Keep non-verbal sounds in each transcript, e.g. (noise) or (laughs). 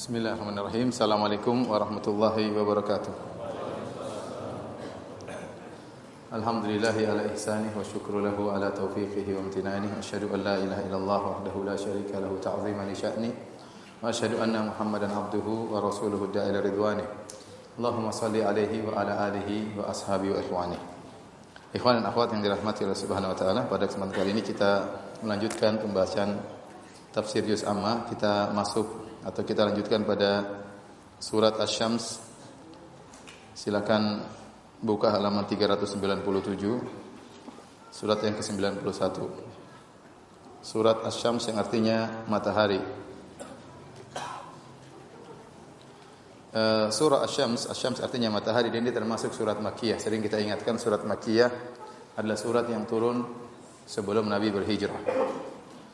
Bismillahirrahmanirrahim. Assalamualaikum warahmatullahi wabarakatuh. Alhamdulillahi ala ihsanih wa syukru lahu ala taufiqihi wa amtinanih. Asyhadu an la ilaha illallah wahdahu la syarika lahu ta'ziman li sya'ni. Wa asyhadu anna Muhammadan abduhu wa rasuluhu da'ila ridwanih. Allahumma salli alaihi wa ala alihi wa ashabi wa ikhwani. Ikhwan dan akhwat yang dirahmati oleh Subhanahu wa taala, pada kesempatan kali ini kita melanjutkan pembahasan tafsir juz amma. Kita masuk atau kita lanjutkan pada surat Asy-Syams. Silakan buka halaman 397. Surat yang ke-91. Surat Asy-Syams yang artinya matahari. Uh, surah Asy-Syams artinya matahari dan ini termasuk surat Makkiyah. Sering kita ingatkan surat Makkiyah adalah surat yang turun sebelum Nabi berhijrah.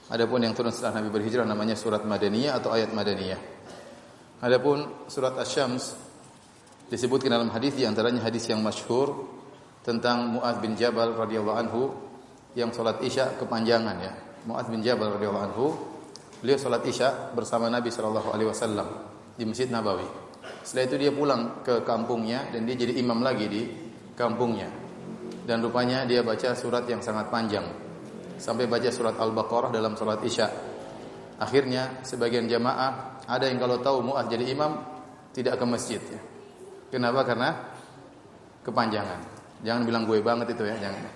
Adapun yang turun setelah Nabi berhijrah namanya surat Madaniyah atau ayat Madaniyah. Adapun surat Asy-Syams disebutkan dalam hadis di antaranya hadis yang masyhur tentang Muaz bin Jabal radhiyallahu anhu yang salat Isya kepanjangan ya. Muaz bin Jabal radhiyallahu anhu beliau salat Isya bersama Nabi sallallahu alaihi wasallam di Masjid Nabawi. Setelah itu dia pulang ke kampungnya dan dia jadi imam lagi di kampungnya. Dan rupanya dia baca surat yang sangat panjang sampai baca surat Al-Baqarah dalam salat Isya. Akhirnya sebagian jamaah ada yang kalau tahu Muaz jadi imam tidak ke masjid ya. Kenapa? Karena kepanjangan. Jangan bilang gue banget itu ya, jangan. (laughs)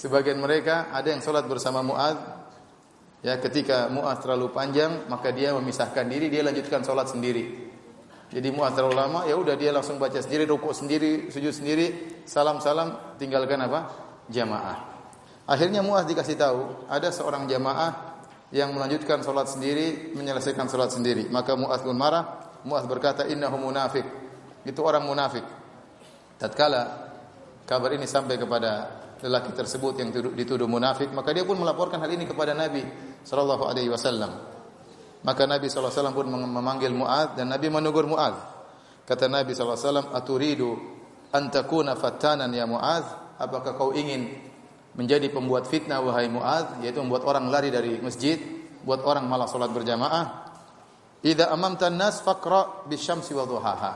sebagian mereka ada yang salat bersama Muaz ya ketika Muaz terlalu panjang maka dia memisahkan diri dia lanjutkan salat sendiri. Jadi Muaz terlalu lama ya udah dia langsung baca sendiri, rukuk sendiri, sujud sendiri, salam-salam tinggalkan apa? jamaah. Akhirnya Muaz dikasih tahu, ada seorang jamaah yang melanjutkan salat sendiri, menyelesaikan salat sendiri. Maka Muaz pun marah. Muaz berkata, "Innahu munafik." Itu orang munafik. Tatkala kabar ini sampai kepada lelaki tersebut yang dituduh munafik, maka dia pun melaporkan hal ini kepada Nabi sallallahu alaihi wasallam. Maka Nabi sallallahu alaihi wasallam pun memanggil Muaz dan Nabi menegur Muaz. Kata Nabi sallallahu alaihi wasallam, "Aturidu an takuna fattanan ya Muaz? Apakah kau ingin menjadi pembuat fitnah wahai Muaz yaitu membuat orang lari dari masjid, buat orang malah salat berjamaah. Idza amamta an-nas faqra bisyamsi wa duhaha.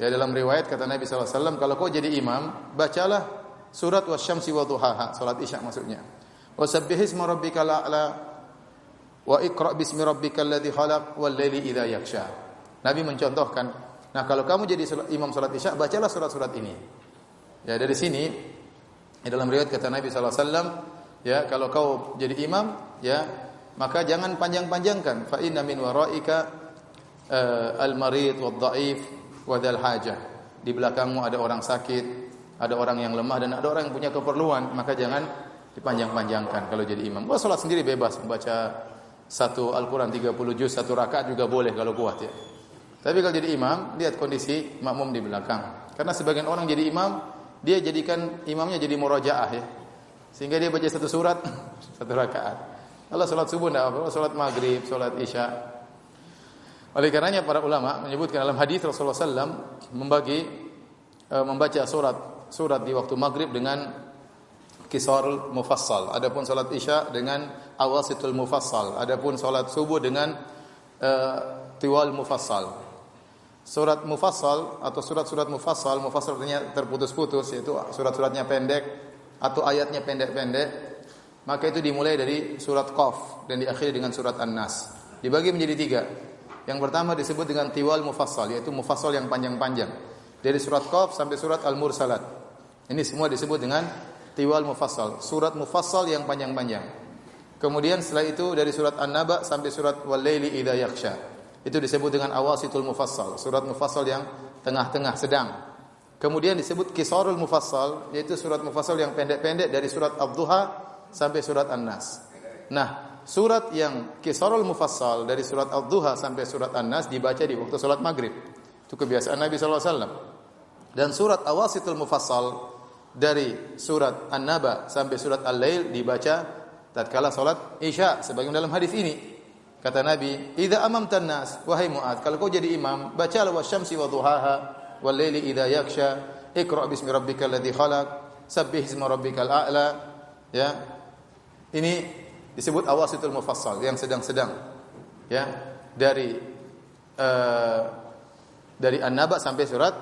Ya dalam riwayat kata Nabi SAW, kalau kau jadi imam, bacalah surat wasyamsi wa duhaha, salat Isya maksudnya. Wa sabbihisma rabbikal a'la wa iqra bismi rabbikal ladzi khalaq wal laili idza yaksha. Nabi mencontohkan, nah kalau kamu jadi imam salat Isya, bacalah surat-surat ini. Ya dari sini Ya, dalam riwayat kata Nabi SAW, ya kalau kau jadi imam, ya maka jangan panjang-panjangkan. Fa inna min waraika uh, al-marid wa dhaif wa dzal hajah. Di belakangmu ada orang sakit, ada orang yang lemah dan ada orang yang punya keperluan, maka jangan dipanjang-panjangkan kalau jadi imam. Gua salat sendiri bebas membaca satu Al-Qur'an 30 juz satu rakaat juga boleh kalau kuat ya. Tapi kalau jadi imam, lihat kondisi makmum di belakang. Karena sebagian orang jadi imam dia jadikan imamnya jadi murojaah ya. Sehingga dia baca satu surat (laughs) satu rakaat. Allah salat subuh tidak apa, salat maghrib, salat isya. Oleh karenanya para ulama menyebutkan dalam hadis Rasulullah SAW membagi e, membaca surat surat di waktu maghrib dengan kisar mufassal. Adapun salat isya dengan awasitul mufassal. Adapun salat subuh dengan e, tiwal mufassal. Surat mufassal atau surat-surat mufassal, mufassal artinya terputus-putus yaitu surat-suratnya pendek atau ayatnya pendek-pendek, maka itu dimulai dari surat Qaf dan diakhiri dengan surat An-Nas. Dibagi menjadi tiga. Yang pertama disebut dengan tiwal mufassal yaitu mufassal yang panjang-panjang. Dari surat Qaf sampai surat Al-Mursalat. Ini semua disebut dengan tiwal mufassal, surat mufassal yang panjang-panjang. Kemudian setelah itu dari surat An-Naba sampai surat Wal-Laili idza yakhsha. Itu disebut dengan awasitul mufassal, surat mufassal yang tengah-tengah sedang. Kemudian disebut kisarul mufassal, yaitu surat mufassal yang pendek-pendek dari surat Ad-Duha sampai surat An-Nas. Nah, surat yang kisarul mufassal dari surat Ad-Duha sampai surat An-Nas dibaca di waktu salat maghrib. Itu kebiasaan Nabi SAW. Dan surat awasitul mufassal dari surat An-Naba sampai surat Al-Lail dibaca tatkala salat Isya sebagaimana dalam hadis ini. Kata Nabi, "Idza amamtan nas, wahai Muaz, kalau kau jadi imam, bacalah wasyamsi wa duhaha wal laili idza yaksha, iqra bismi rabbikal ladzi khalaq, sabbih isma rabbikal a'la." Ya. Ini disebut awasitul mufassal yang sedang-sedang. Ya. dari uh, dari An-Naba sampai surat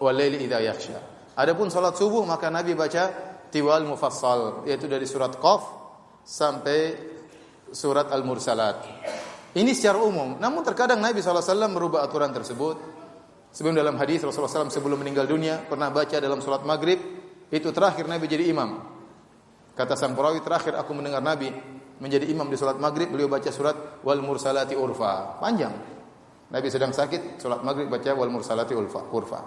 Walaili idza yakhsha. Adapun salat subuh maka Nabi baca tiwal mufassal yaitu dari surat Qaf sampai surat Al-Mursalat. Ini secara umum. Namun terkadang Nabi SAW merubah aturan tersebut. Sebelum dalam hadis Rasulullah SAW sebelum meninggal dunia pernah baca dalam surat maghrib itu terakhir Nabi jadi imam. Kata sang perawi terakhir aku mendengar Nabi menjadi imam di salat maghrib beliau baca surat wal mursalati urfa panjang Nabi sedang sakit salat maghrib baca wal mursalati urfa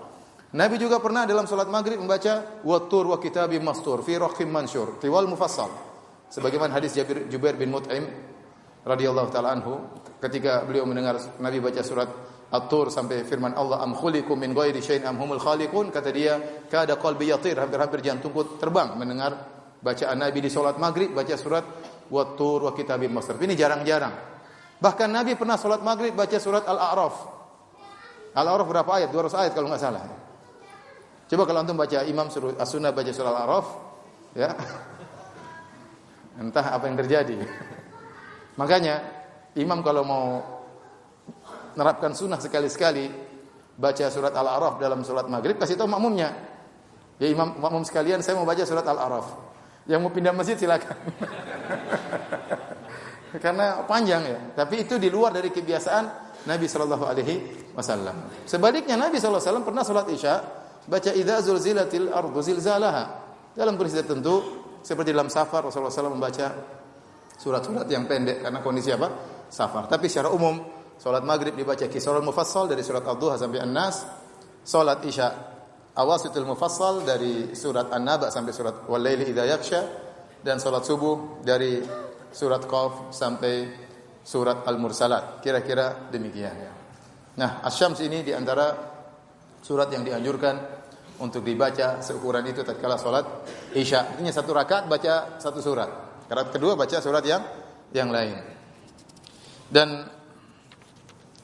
Nabi juga pernah dalam salat maghrib membaca wattur wa kitabim mastur fi raqim mansyur tiwal mufassal sebagaimana hadis Jabir Jubair bin Mut'im radhiyallahu taala anhu ketika beliau mendengar Nabi baca surat At-Tur sampai firman Allah am khuliqu min ghairi syai'in am humul khaliqun kata dia kada qalbi yatir hampir-hampir jantungku terbang mendengar bacaan Nabi di sholat maghrib baca surat Wattur wa kitabim masraf. Ini jarang-jarang. Bahkan Nabi pernah sholat maghrib baca surat Al-A'raf. Al-A'raf berapa ayat? 200 ayat kalau nggak salah. Coba kalau antum baca Imam As-Sunnah baca surat Al-A'raf, ya. Entah apa yang terjadi. (laughs) Makanya imam kalau mau menerapkan sunnah sekali-sekali baca surat Al-A'raf dalam surat maghrib kasih tahu makmumnya. Ya imam makmum sekalian saya mau baca surat Al-A'raf. Yang mau pindah masjid silakan. (laughs) Karena panjang ya. Tapi itu di luar dari kebiasaan Nabi Shallallahu Alaihi Wasallam. Sebaliknya Nabi Shallallahu Alaihi Wasallam pernah sholat isya baca idza zulzilatil ardu zilzalaha. Dalam kondisi tertentu seperti dalam safar Rasulullah SAW membaca surat-surat yang pendek karena kondisi apa? Safar. Tapi secara umum sholat maghrib dibaca kisarul mufassal dari surat Al-Duha sampai An-Nas. Sholat isya Awasitul Mufassal dari surat An-Naba sampai surat Wal-Laili Idza Yaghsha dan salat subuh dari surat Qaf sampai surat Al-Mursalat. Kira-kira demikian ya. Nah, Asy-Syams ini di antara surat yang dianjurkan untuk dibaca seukuran itu tatkala salat Isya. Artinya satu rakaat baca satu surat. Rakaat kedua baca surat yang yang lain. Dan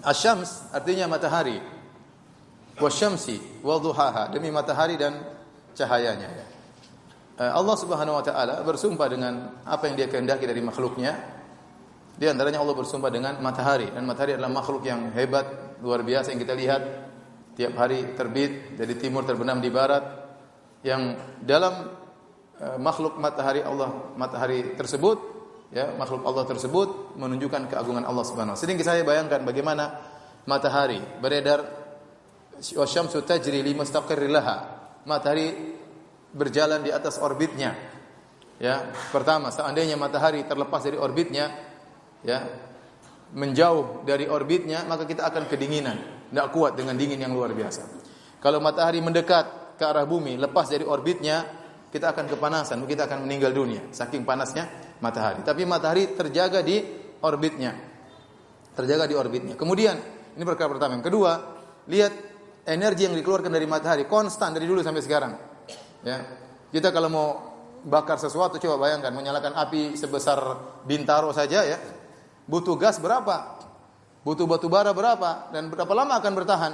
Asy-Syams artinya matahari wasyamsi wa duhaha demi matahari dan cahayanya ya. Eh, Allah Subhanahu wa taala bersumpah dengan apa yang dia kehendaki dari makhluknya. Di antaranya Allah bersumpah dengan matahari dan matahari adalah makhluk yang hebat, luar biasa yang kita lihat tiap hari terbit dari timur terbenam di barat yang dalam uh, makhluk matahari Allah matahari tersebut ya makhluk Allah tersebut menunjukkan keagungan Allah Subhanahu. Sering saya bayangkan bagaimana matahari beredar wasyamsu tajri li mustaqirri laha. Matahari berjalan di atas orbitnya. Ya, pertama seandainya matahari terlepas dari orbitnya, ya, menjauh dari orbitnya, maka kita akan kedinginan, tidak kuat dengan dingin yang luar biasa. Kalau matahari mendekat ke arah bumi, lepas dari orbitnya, kita akan kepanasan, kita akan meninggal dunia, saking panasnya matahari. Tapi matahari terjaga di orbitnya, terjaga di orbitnya. Kemudian ini perkara pertama. Yang kedua, lihat energi yang dikeluarkan dari matahari konstan dari dulu sampai sekarang. Ya. Kita kalau mau bakar sesuatu coba bayangkan menyalakan api sebesar bintaro saja ya. Butuh gas berapa? Butuh batu bara berapa dan berapa lama akan bertahan?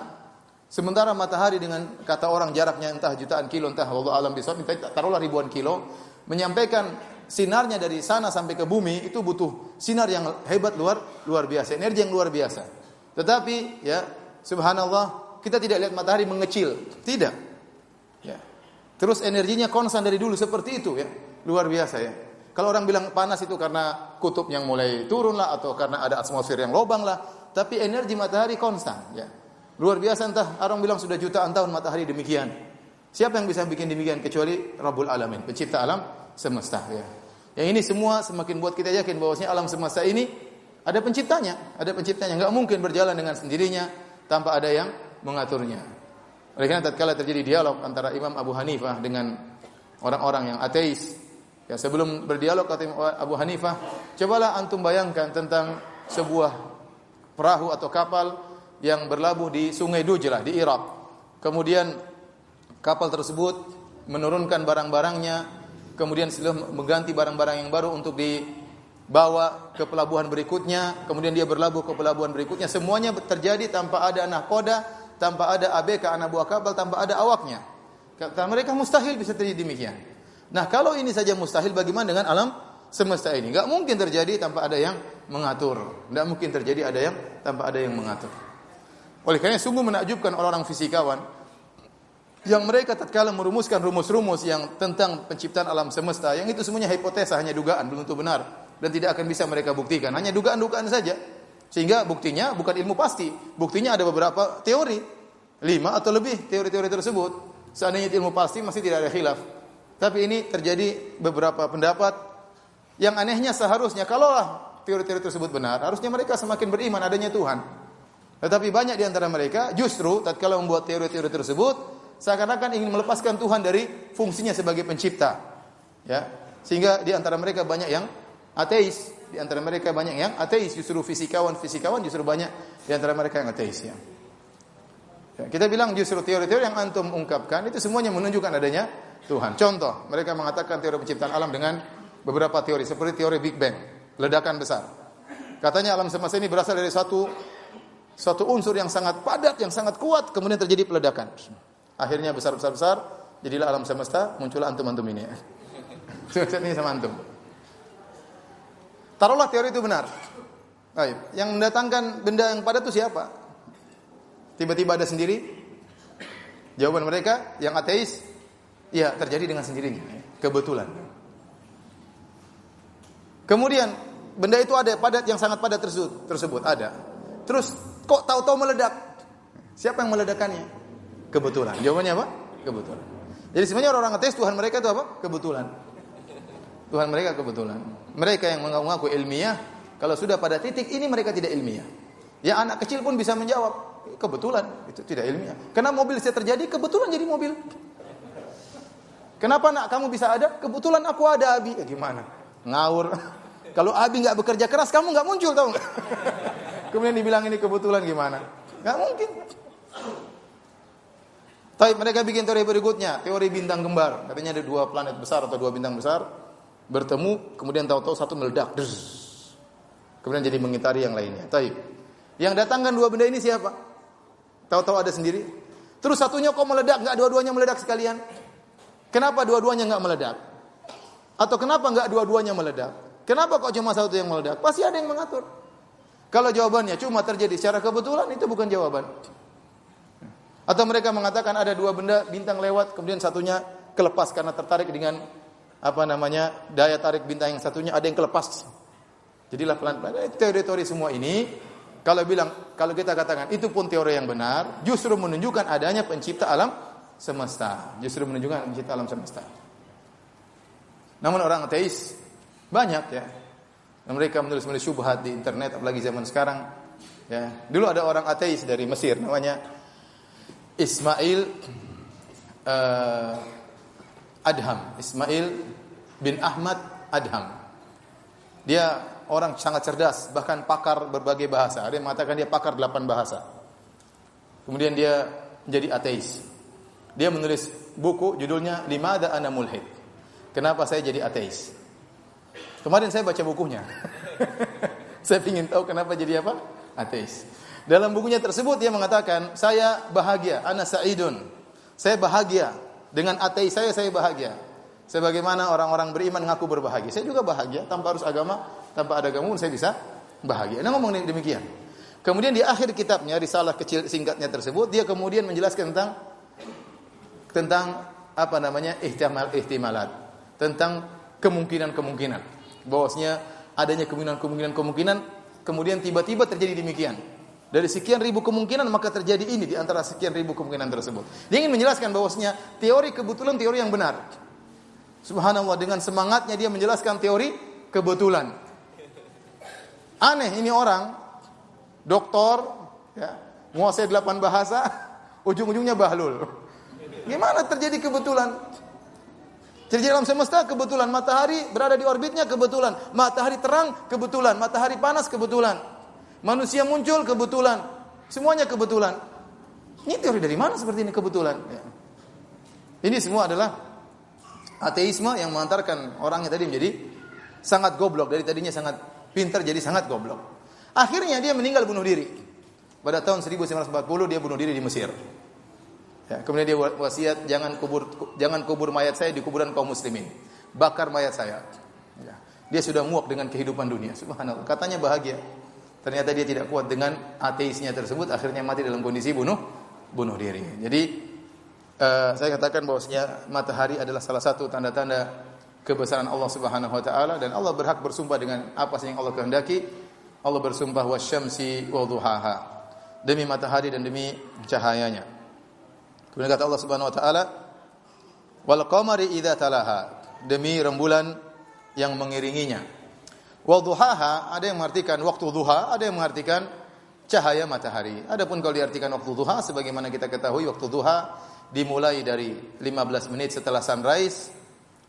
Sementara matahari dengan kata orang jaraknya entah jutaan kilo entah Allah alam bisa taruhlah ribuan kilo menyampaikan sinarnya dari sana sampai ke bumi itu butuh sinar yang hebat luar luar biasa, energi yang luar biasa. Tetapi ya subhanallah kita tidak lihat matahari mengecil, tidak. Ya. Terus energinya konstan dari dulu seperti itu ya. Luar biasa ya. Kalau orang bilang panas itu karena kutub yang mulai turun lah atau karena ada atmosfer yang lobang lah, tapi energi matahari konstan ya. Luar biasa entah orang bilang sudah jutaan tahun matahari demikian. Siapa yang bisa bikin demikian kecuali Rabbul Alamin, pencipta alam semesta ya. Yang ini semua semakin buat kita yakin bahwasanya alam semesta ini ada penciptanya, ada penciptanya. Enggak mungkin berjalan dengan sendirinya tanpa ada yang mengaturnya. Oleh karena tatkala terjadi dialog antara Imam Abu Hanifah dengan orang-orang yang ateis, ya sebelum berdialog kata Abu Hanifah, cobalah antum bayangkan tentang sebuah perahu atau kapal yang berlabuh di Sungai Dujlah di Irak. Kemudian kapal tersebut menurunkan barang-barangnya, kemudian setelah mengganti barang-barang yang baru untuk dibawa ke pelabuhan berikutnya, kemudian dia berlabuh ke pelabuhan berikutnya, semuanya terjadi tanpa ada nahkoda tanpa ada ABK anak buah kapal, tanpa ada awaknya. Kata mereka mustahil bisa terjadi demikian. Nah, kalau ini saja mustahil bagaimana dengan alam semesta ini. Enggak mungkin terjadi tanpa ada yang mengatur. Enggak mungkin terjadi ada yang tanpa ada yang mengatur. Oleh karena sungguh menakjubkan orang-orang fisikawan yang mereka tatkala merumuskan rumus-rumus yang tentang penciptaan alam semesta, yang itu semuanya hipotesa, hanya dugaan, belum tentu benar dan tidak akan bisa mereka buktikan, hanya dugaan-dugaan saja. Sehingga buktinya bukan ilmu pasti, buktinya ada beberapa teori, lima atau lebih teori-teori tersebut. Seandainya ilmu pasti masih tidak ada khilaf. Tapi ini terjadi beberapa pendapat yang anehnya seharusnya kalaulah teori-teori tersebut benar, harusnya mereka semakin beriman adanya Tuhan. Tetapi banyak di antara mereka justru tatkala membuat teori-teori tersebut seakan-akan ingin melepaskan Tuhan dari fungsinya sebagai pencipta. Ya. Sehingga di antara mereka banyak yang ateis, di antara mereka banyak yang ateis, justru fisikawan-fisikawan justru banyak di antara mereka yang ateis ya. ya kita bilang justru teori-teori yang antum ungkapkan itu semuanya menunjukkan adanya Tuhan. Contoh, mereka mengatakan teori penciptaan alam dengan beberapa teori seperti teori Big Bang, ledakan besar. Katanya alam semesta ini berasal dari satu satu unsur yang sangat padat, yang sangat kuat, kemudian terjadi peledakan. Akhirnya besar-besar-besar, jadilah alam semesta, muncullah antum-antum ini. (laughs) Semesta ini sama antum. Taruhlah teori itu benar. Baik, yang mendatangkan benda yang padat itu siapa? Tiba-tiba ada sendiri? Jawaban mereka yang ateis, ya terjadi dengan sendirinya, kebetulan. Kemudian benda itu ada padat yang sangat padat tersebut, tersebut ada. Terus kok tahu-tahu meledak? Siapa yang meledakkannya? Kebetulan. Jawabannya apa? Kebetulan. Jadi sebenarnya orang-orang ateis Tuhan mereka itu apa? Kebetulan. Tuhan mereka kebetulan. Mereka yang mengaku ilmiah, kalau sudah pada titik ini mereka tidak ilmiah. Ya anak kecil pun bisa menjawab, kebetulan itu tidak ilmiah. Karena mobil bisa terjadi, kebetulan jadi mobil. Kenapa nak kamu bisa ada? Kebetulan aku ada Abi. Ya gimana? Ngawur. (laughs) Kalau Abi nggak bekerja keras, kamu nggak muncul tahu nggak? (laughs) Kemudian dibilang ini kebetulan gimana? Nggak mungkin. Tapi mereka bikin teori berikutnya, teori bintang kembar. Katanya ada dua planet besar atau dua bintang besar bertemu, kemudian tahu-tahu satu meledak. Kemudian jadi mengitari yang lainnya. Tapi yang datangkan dua benda ini siapa? Tahu-tahu ada sendiri. Terus satunya kok meledak, nggak dua-duanya meledak sekalian? Kenapa dua-duanya nggak meledak? Atau kenapa nggak dua-duanya meledak? Kenapa kok cuma satu yang meledak? Pasti ada yang mengatur. Kalau jawabannya cuma terjadi secara kebetulan, itu bukan jawaban. Atau mereka mengatakan ada dua benda bintang lewat kemudian satunya kelepas karena tertarik dengan apa namanya daya tarik bintang yang satunya ada yang kelepas. Jadilah pelan-pelan. Eh, teori-teori semua ini kalau bilang kalau kita katakan itu pun teori yang benar, justru menunjukkan adanya pencipta alam semesta. Justru menunjukkan pencipta alam semesta. Namun orang ateis banyak ya. Mereka menulis-menulis syubhat di internet apalagi zaman sekarang. Ya, dulu ada orang ateis dari Mesir namanya Ismail uh, Adham, Ismail bin Ahmad Adham. Dia orang sangat cerdas, bahkan pakar berbagai bahasa. Ada yang mengatakan dia pakar delapan bahasa. Kemudian dia menjadi ateis. Dia menulis buku judulnya Limada Ana Mulhid. Kenapa saya jadi ateis? Kemarin saya baca bukunya. (laughs) saya ingin tahu kenapa jadi apa? Ateis. Dalam bukunya tersebut dia mengatakan, saya bahagia, ana sa'idun. Saya bahagia dengan ateis saya saya bahagia. Sebagaimana orang-orang beriman ngaku berbahagia. Saya juga bahagia tanpa harus agama, tanpa ada agama pun saya bisa bahagia. Nah ngomong demikian. Kemudian di akhir kitabnya risalah kecil singkatnya tersebut dia kemudian menjelaskan tentang tentang apa namanya ihtimal ihtimalat, tentang kemungkinan-kemungkinan. Bahwasanya adanya kemungkinan-kemungkinan kemungkinan kemudian tiba-tiba terjadi demikian. Dari sekian ribu kemungkinan maka terjadi ini di antara sekian ribu kemungkinan tersebut. Dia ingin menjelaskan bahwasanya teori kebetulan teori yang benar. Subhanallah dengan semangatnya dia menjelaskan teori kebetulan. Aneh ini orang doktor ya, menguasai delapan bahasa, (laughs) ujung-ujungnya bahlul. Gimana terjadi kebetulan? Jadi dalam semesta kebetulan matahari berada di orbitnya kebetulan, matahari terang kebetulan, matahari panas kebetulan. Manusia muncul kebetulan. Semuanya kebetulan. Ini teori dari mana seperti ini kebetulan? Ya. Ini semua adalah ateisme yang mengantarkan orangnya tadi menjadi sangat goblok. Dari tadinya sangat pintar jadi sangat goblok. Akhirnya dia meninggal bunuh diri. Pada tahun 1940 dia bunuh diri di Mesir. Ya, kemudian dia wasiat jangan kubur jangan kubur mayat saya di kuburan kaum muslimin. Bakar mayat saya. Ya. Dia sudah muak dengan kehidupan dunia. Subhanallah. Katanya bahagia. Ternyata dia tidak kuat dengan ateisnya tersebut, akhirnya mati dalam kondisi bunuh bunuh diri. Jadi uh, saya katakan bahwasanya matahari adalah salah satu tanda-tanda kebesaran Allah Subhanahu wa taala dan Allah berhak bersumpah dengan apa yang Allah kehendaki. Allah bersumpah wasyamsi wa duhaha. Demi matahari dan demi cahayanya. Kemudian kata Allah Subhanahu wa taala wal qamari idza talaha. Demi rembulan yang mengiringinya. Wa duhaha ada yang mengartikan waktu duha, ada yang mengartikan cahaya matahari. Adapun kalau diartikan waktu duha sebagaimana kita ketahui waktu duha dimulai dari 15 menit setelah sunrise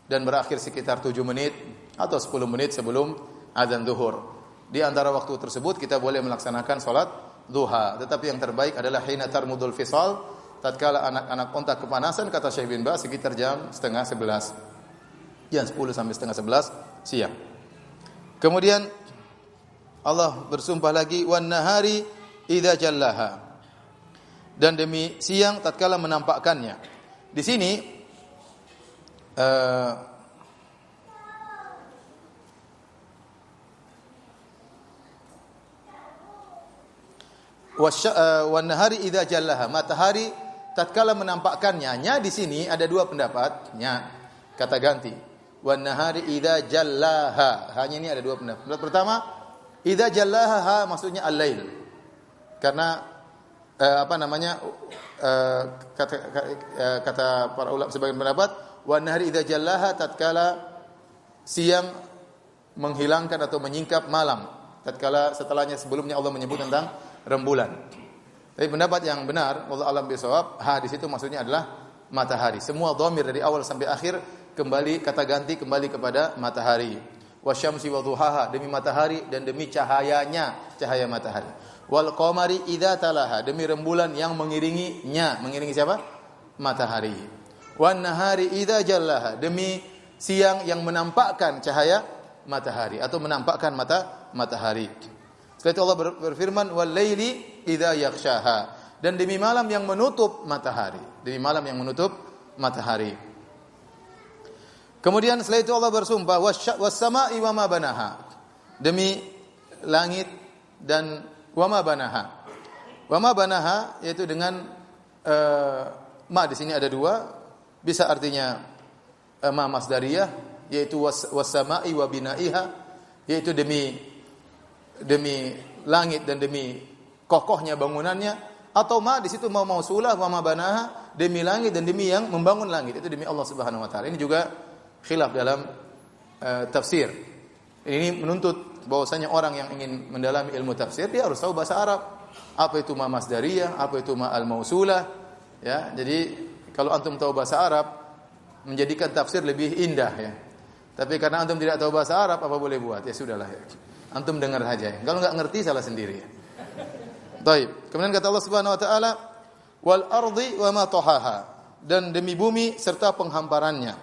dan berakhir sekitar 7 menit atau 10 menit sebelum azan zuhur. Di antara waktu tersebut kita boleh melaksanakan salat duha, tetapi yang terbaik adalah hina tarmudul fisal, tatkala anak-anak onta kepanasan kata Syekh bin Baz sekitar jam setengah 11. Jam 10 sampai setengah 11 siang. Kemudian Allah bersumpah lagi wan nahari idza jallaha. Dan demi siang tatkala menampakkannya. Di sini uh, wan nahari idza jallaha matahari tatkala menampakkannya nya di sini ada dua pendapatnya kata ganti wan nahari idza jallaha hanya ini ada dua pendapat pendapat pertama idza jallaha ha maksudnya al-lail karena eh, apa namanya eh, kata, kata para ulama sebagian pendapat Wan nahari idza jallaha tatkala siang menghilangkan atau menyingkap malam. Tatkala setelahnya sebelumnya Allah menyebut tentang rembulan. Tapi pendapat yang benar, Allah alam bisawab, ha di situ maksudnya adalah matahari. Semua dhamir dari awal sampai akhir kembali kata ganti kembali kepada matahari. Wasyamsi wa duhaha demi matahari dan demi cahayanya, cahaya matahari. Wal qamari idza talaha demi rembulan yang mengiringinya, mengiringi siapa? Matahari wan nahari idza jallaha demi siang yang menampakkan cahaya matahari atau menampakkan mata matahari. Setelah itu Allah berfirman wal laili idza yakhshaha dan demi malam yang menutup matahari, demi malam yang menutup matahari. Kemudian setelah itu Allah bersumpah was sama'i wa banaha. Demi langit dan wa ma banaha. Wa banaha yaitu dengan uh, ma di sini ada dua, bisa artinya uh, ma masdariyah yaitu wasama'i wa binaiha yaitu demi demi langit dan demi kokohnya bangunannya atau ma di situ mau mausulah wa ma banaha demi langit dan demi yang membangun langit itu demi Allah Subhanahu wa taala. Ini juga khilaf dalam uh, tafsir. Ini menuntut bahwasanya orang yang ingin mendalami ilmu tafsir dia harus tahu bahasa Arab. Apa itu ma masdariyah, apa itu ma al-mausulah. Ya, jadi kalau antum tahu bahasa Arab menjadikan tafsir lebih indah ya. Tapi karena antum tidak tahu bahasa Arab apa boleh buat? Ya sudahlah ya. Antum dengar saja. Ya. Kalau nggak ngerti salah sendiri ya. Baik. Kemudian kata Allah Subhanahu wa taala wal ardi wa ma tahaha dan demi bumi serta penghamparannya.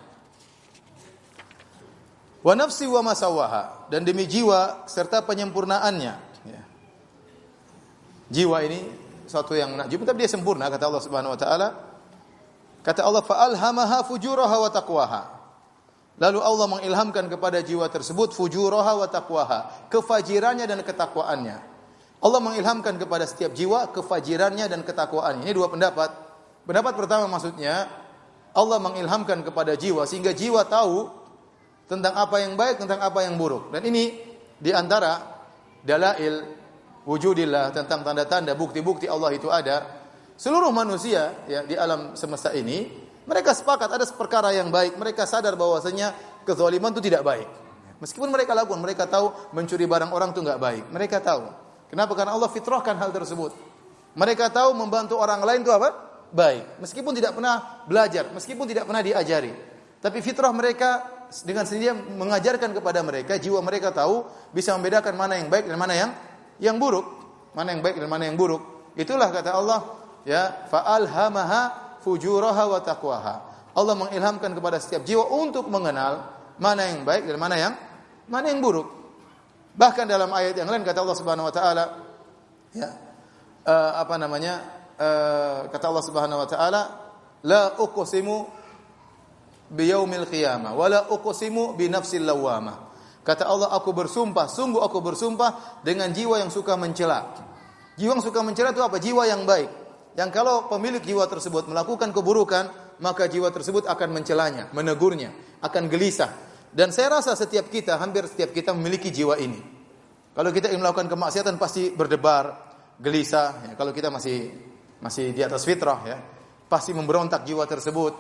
Wa nafsi wa ma sawaha dan demi jiwa serta penyempurnaannya. Ya. Jiwa ini suatu yang najib tapi dia sempurna kata Allah Subhanahu wa taala Kata Allah fa'alhamaha fujuraha wa taqwaha. Lalu Allah mengilhamkan kepada jiwa tersebut fujuraha wa taqwaha, kefajirannya dan ketakwaannya. Allah mengilhamkan kepada setiap jiwa kefajirannya dan ketakwaannya. Ini dua pendapat. Pendapat pertama maksudnya Allah mengilhamkan kepada jiwa sehingga jiwa tahu tentang apa yang baik, tentang apa yang buruk. Dan ini di antara dalail wujudillah tentang tanda-tanda bukti-bukti Allah itu ada Seluruh manusia ya di alam semesta ini mereka sepakat ada perkara yang baik. Mereka sadar bahwasanya kezaliman itu tidak baik. Meskipun mereka lakukan, mereka tahu mencuri barang orang itu enggak baik. Mereka tahu. Kenapa? Karena Allah fitrahkan hal tersebut. Mereka tahu membantu orang lain itu apa? Baik. Meskipun tidak pernah belajar, meskipun tidak pernah diajari. Tapi fitrah mereka dengan sendirinya mengajarkan kepada mereka, jiwa mereka tahu bisa membedakan mana yang baik dan mana yang yang buruk. Mana yang baik dan mana yang buruk. Itulah kata Allah, ya fa'alhamaha fujuraha wa taqwaha. Allah mengilhamkan kepada setiap jiwa untuk mengenal mana yang baik dan mana yang mana yang buruk. Bahkan dalam ayat yang lain kata Allah Subhanahu wa taala ya uh, apa namanya? Uh, kata Allah Subhanahu wa taala la uqsimu biyaumil qiyamah wa la uqsimu bi nafsil lawamah. Kata Allah, aku bersumpah, sungguh aku bersumpah dengan jiwa yang suka mencela. Jiwa yang suka mencela itu apa? Jiwa yang baik. Yang kalau pemilik jiwa tersebut melakukan keburukan, maka jiwa tersebut akan mencelanya, menegurnya, akan gelisah. Dan saya rasa setiap kita, hampir setiap kita memiliki jiwa ini. Kalau kita ingin melakukan kemaksiatan pasti berdebar, gelisah. Ya, kalau kita masih masih di atas fitrah ya, pasti memberontak jiwa tersebut.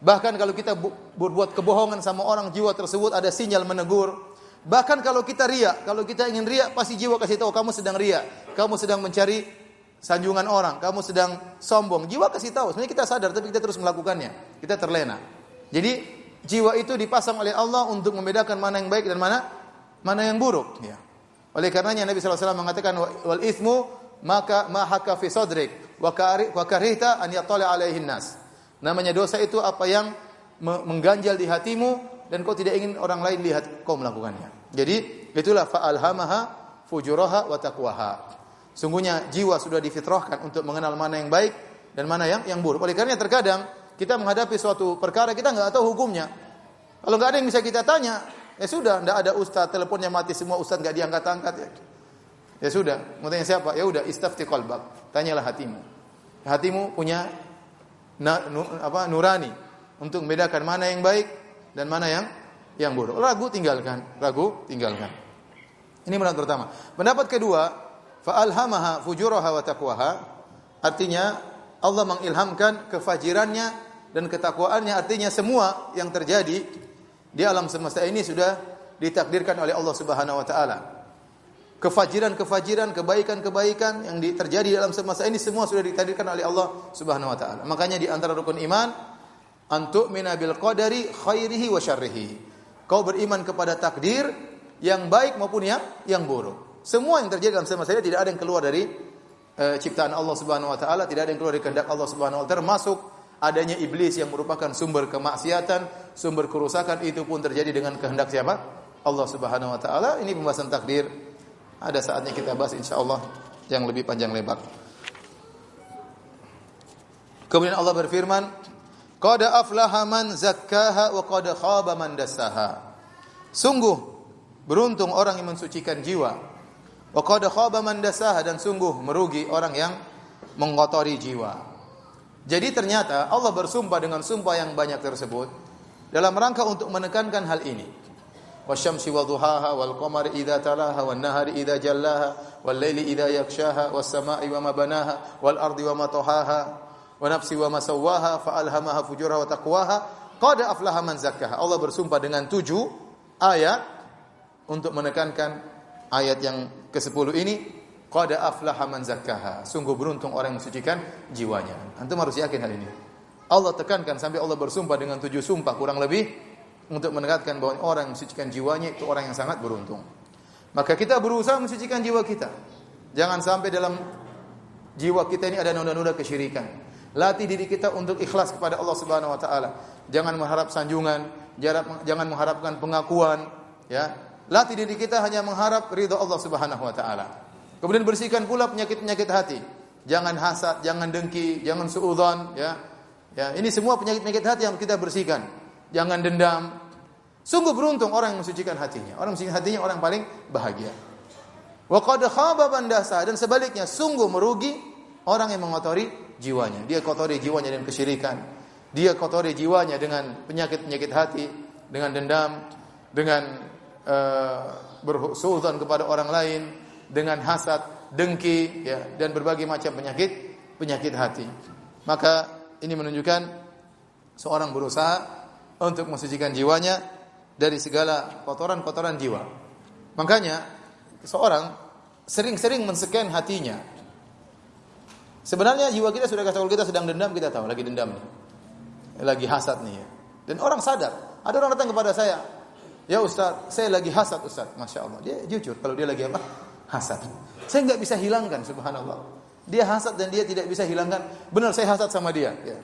Bahkan kalau kita berbuat kebohongan sama orang, jiwa tersebut ada sinyal menegur. Bahkan kalau kita ria, kalau kita ingin ria, pasti jiwa kasih tahu kamu sedang ria, kamu sedang mencari sanjungan orang, kamu sedang sombong. Jiwa kasih tahu. Sebenarnya kita sadar, tapi kita terus melakukannya. Kita terlena. Jadi jiwa itu dipasang oleh Allah untuk membedakan mana yang baik dan mana mana yang buruk. Ya. Oleh karenanya Nabi SAW mengatakan wal ismu maka mahaka fi sadrik wa karihta an alaihin nas. Namanya dosa itu apa yang mengganjal di hatimu dan kau tidak ingin orang lain lihat kau melakukannya. Jadi itulah fa'alhamaha fujuraha wa taqwaha. Sungguhnya jiwa sudah difitrahkan untuk mengenal mana yang baik dan mana yang yang buruk. Oleh karena terkadang kita menghadapi suatu perkara kita nggak tahu hukumnya. Kalau nggak ada yang bisa kita tanya, ya sudah, nggak ada ustaz, teleponnya mati semua ustaz nggak diangkat-angkat ya. Ya sudah, mau tanya siapa? Ya udah, istafti qalbak. Tanyalah hatimu. Hatimu punya na, nu, apa nurani untuk membedakan mana yang baik dan mana yang yang buruk. Ragu tinggalkan, ragu tinggalkan. Ini pendapat pertama. Pendapat kedua, fa'alhamaha fujuraha wa taqwaha. Artinya Allah mengilhamkan kefajirannya dan ketakwaannya artinya semua yang terjadi di alam semesta ini sudah ditakdirkan oleh Allah Subhanahu wa taala. Kefajiran-kefajiran, kebaikan-kebaikan yang terjadi dalam semesta ini semua sudah ditakdirkan oleh Allah Subhanahu wa taala. Makanya di antara rukun iman antuk minabil qadari khairihi wa syarrihi. Kau beriman kepada takdir yang baik maupun yang yang buruk. Semua yang terjadi dalam semesta ini tidak ada yang keluar dari uh, ciptaan Allah Subhanahu wa taala, tidak ada yang keluar dari kehendak Allah Subhanahu wa taala termasuk adanya iblis yang merupakan sumber kemaksiatan, sumber kerusakan itu pun terjadi dengan kehendak siapa? Allah Subhanahu wa taala. Ini pembahasan takdir. Ada saatnya kita bahas insyaallah yang lebih panjang lebar. Kemudian Allah berfirman, Qad aflaha man zakkaha wa qad khaba man dassaha. Sungguh beruntung orang yang mensucikan jiwa. Wa qad khaba man dassaha dan sungguh merugi orang yang mengotori jiwa. Jadi ternyata Allah bersumpah dengan sumpah yang banyak tersebut dalam rangka untuk menekankan hal ini. Wasyamsi wa duhaha wal qamari idza talaha wan nahari idza jallaha wal laili idza yakshaha was samai wa ma banaha wal ardi wa ma tahaha wa nafsi wa masawwaha fa alhamaha fujuraha wa taqwaha qad aflaha man zakkaha. Allah bersumpah dengan tujuh ayat untuk menekankan ayat yang ke-10 ini qad aflaha man zakkaha. Sungguh beruntung orang yang mensucikan jiwanya. Antum harus yakin hal ini. Allah tekankan sampai Allah bersumpah dengan tujuh sumpah kurang lebih untuk menekankan bahwa orang yang mensucikan jiwanya itu orang yang sangat beruntung. Maka kita berusaha mensucikan jiwa kita. Jangan sampai dalam jiwa kita ini ada noda-noda kesyirikan. Latih diri kita untuk ikhlas kepada Allah Subhanahu wa taala. Jangan mengharap sanjungan, jangan mengharapkan pengakuan, ya. Latih diri kita hanya mengharap ridha Allah Subhanahu wa taala. Kemudian bersihkan pula penyakit-penyakit hati. Jangan hasad, jangan dengki, jangan suudzon, ya. Ya, ini semua penyakit-penyakit hati yang kita bersihkan. Jangan dendam. Sungguh beruntung orang yang mensucikan hatinya. Orang mensucikan hatinya orang paling bahagia. Wa qad khaba dan sebaliknya sungguh merugi orang yang mengotori jiwanya. Dia kotori jiwanya dengan kesyirikan. Dia kotori jiwanya dengan penyakit-penyakit hati, dengan dendam, dengan uh, bersuudzon kepada orang lain, dengan hasad, dengki, ya, dan berbagai macam penyakit penyakit hati. Maka ini menunjukkan seorang berusaha untuk mensucikan jiwanya dari segala kotoran-kotoran jiwa. Makanya seorang sering-sering menscan hatinya, Sebenarnya jiwa kita sudah kalau kita sedang dendam kita tahu lagi dendam nih. Lagi hasad nih ya. Dan orang sadar. Ada orang datang kepada saya. Ya Ustaz, saya lagi hasad Ustaz. Masya Allah. Dia jujur kalau dia lagi apa? Hasad. Saya nggak bisa hilangkan subhanallah. Dia hasad dan dia tidak bisa hilangkan. Benar saya hasad sama dia. Ya.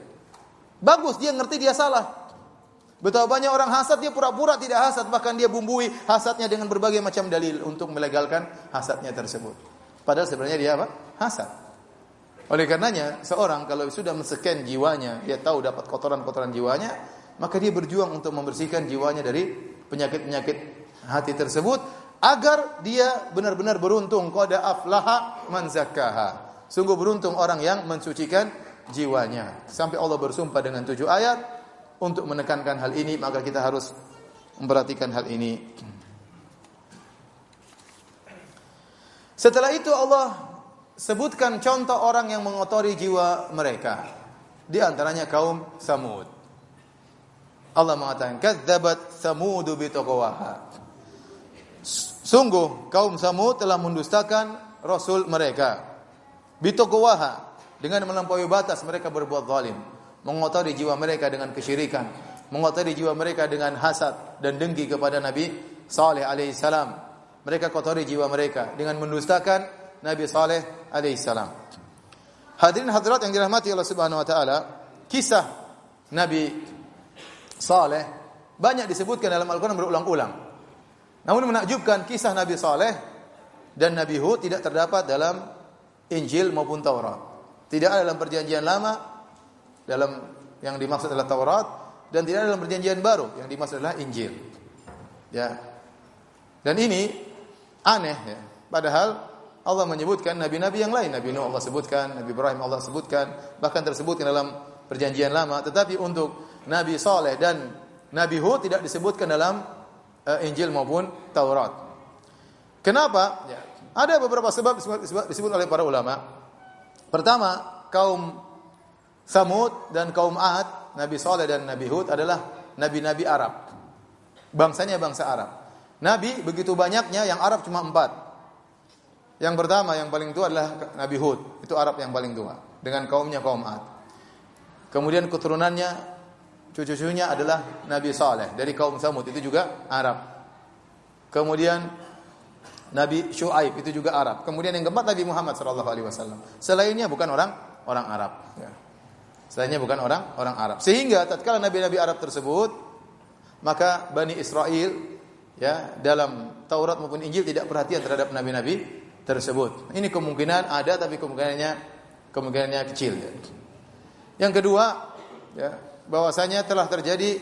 Bagus dia ngerti dia salah. Betapa banyak orang hasad dia pura-pura tidak hasad bahkan dia bumbui hasadnya dengan berbagai macam dalil untuk melegalkan hasadnya tersebut. Padahal sebenarnya dia apa? Hasad. Oleh karenanya, seorang kalau sudah mensekian jiwanya, dia tahu dapat kotoran-kotoran jiwanya, maka dia berjuang untuk membersihkan jiwanya dari penyakit-penyakit hati tersebut agar dia benar-benar beruntung qad aflaha man zakkaha. Sungguh beruntung orang yang mensucikan jiwanya. Sampai Allah bersumpah dengan tujuh ayat untuk menekankan hal ini maka kita harus memperhatikan hal ini. Setelah itu Allah sebutkan contoh orang yang mengotori jiwa mereka. Di antaranya kaum Samud. Allah mengatakan, "Kadzabat Samudu bi Sungguh kaum Samud telah mendustakan rasul mereka. Bitokowaha dengan melampaui batas mereka berbuat zalim, mengotori jiwa mereka dengan kesyirikan, mengotori jiwa mereka dengan hasad dan dengki kepada Nabi Saleh alaihi salam. Mereka kotori jiwa mereka dengan mendustakan Nabi Saleh alaihi salam. Hadirin hadirat yang dirahmati Allah Subhanahu wa taala, kisah Nabi Saleh banyak disebutkan dalam Al-Qur'an berulang-ulang. Namun menakjubkan kisah Nabi Saleh dan Nabi Hud tidak terdapat dalam Injil maupun Taurat. Tidak ada dalam perjanjian lama dalam yang dimaksud adalah Taurat dan tidak ada dalam perjanjian baru yang dimaksud adalah Injil. Ya. Dan ini aneh ya. Padahal Allah menyebutkan nabi-nabi yang lain, Nabi Nuh Allah sebutkan, Nabi Ibrahim Allah sebutkan, bahkan tersebutkan dalam perjanjian lama, tetapi untuk Nabi Saleh dan Nabi Hud tidak disebutkan dalam uh, Injil maupun Taurat. Kenapa? Ya. Ada beberapa sebab disebut, oleh para ulama. Pertama, kaum Samud dan kaum Ad, Nabi Saleh dan Nabi Hud adalah nabi-nabi Arab. Bangsanya bangsa Arab. Nabi begitu banyaknya, yang Arab cuma empat. Yang pertama, yang paling tua adalah Nabi Hud. Itu Arab yang paling tua. Dengan kaumnya kaum Ad. Kemudian keturunannya, cucu-cucunya adalah Nabi Saleh. Dari kaum Samud, itu juga Arab. Kemudian Nabi Shu'aib, itu juga Arab. Kemudian yang keempat Nabi Muhammad SAW. Selainnya bukan orang orang Arab. Ya. Selainnya bukan orang orang Arab. Sehingga tatkala nabi-nabi Arab tersebut maka Bani Israel ya dalam Taurat maupun Injil tidak perhatian terhadap nabi-nabi tersebut. Ini kemungkinan ada tapi kemungkinannya kemungkinannya kecil. Ya. Yang kedua, ya, bahwasanya telah terjadi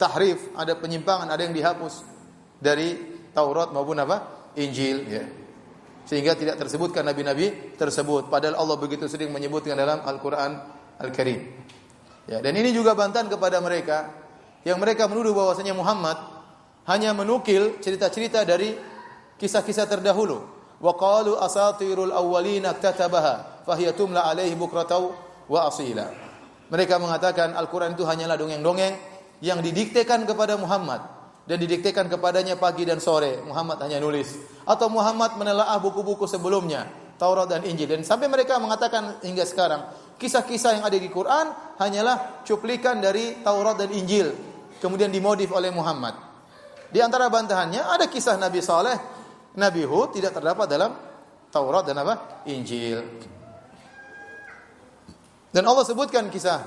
tahrif, ada penyimpangan, ada yang dihapus dari Taurat maupun apa? Injil ya. Sehingga tidak tersebutkan nabi-nabi tersebut padahal Allah begitu sering menyebutkan dalam Al-Qur'an Al-Karim. Ya, dan ini juga bantahan kepada mereka yang mereka menuduh bahwasanya Muhammad hanya menukil cerita-cerita dari kisah-kisah terdahulu. Wa qalu asatirul awwalin iktatabaha fahiya tumla alaihi bukratau wa asila. Mereka mengatakan Al-Qur'an itu hanyalah dongeng-dongeng yang didiktekan kepada Muhammad dan didiktekan kepadanya pagi dan sore. Muhammad hanya nulis atau Muhammad menelaah buku-buku sebelumnya, Taurat dan Injil dan sampai mereka mengatakan hingga sekarang Kisah-kisah yang ada di Quran hanyalah cuplikan dari Taurat dan Injil, kemudian dimodif oleh Muhammad. Di antara bantahannya ada kisah Nabi Saleh, Nabi Hud tidak terdapat dalam Taurat dan apa? Injil. Dan Allah sebutkan kisah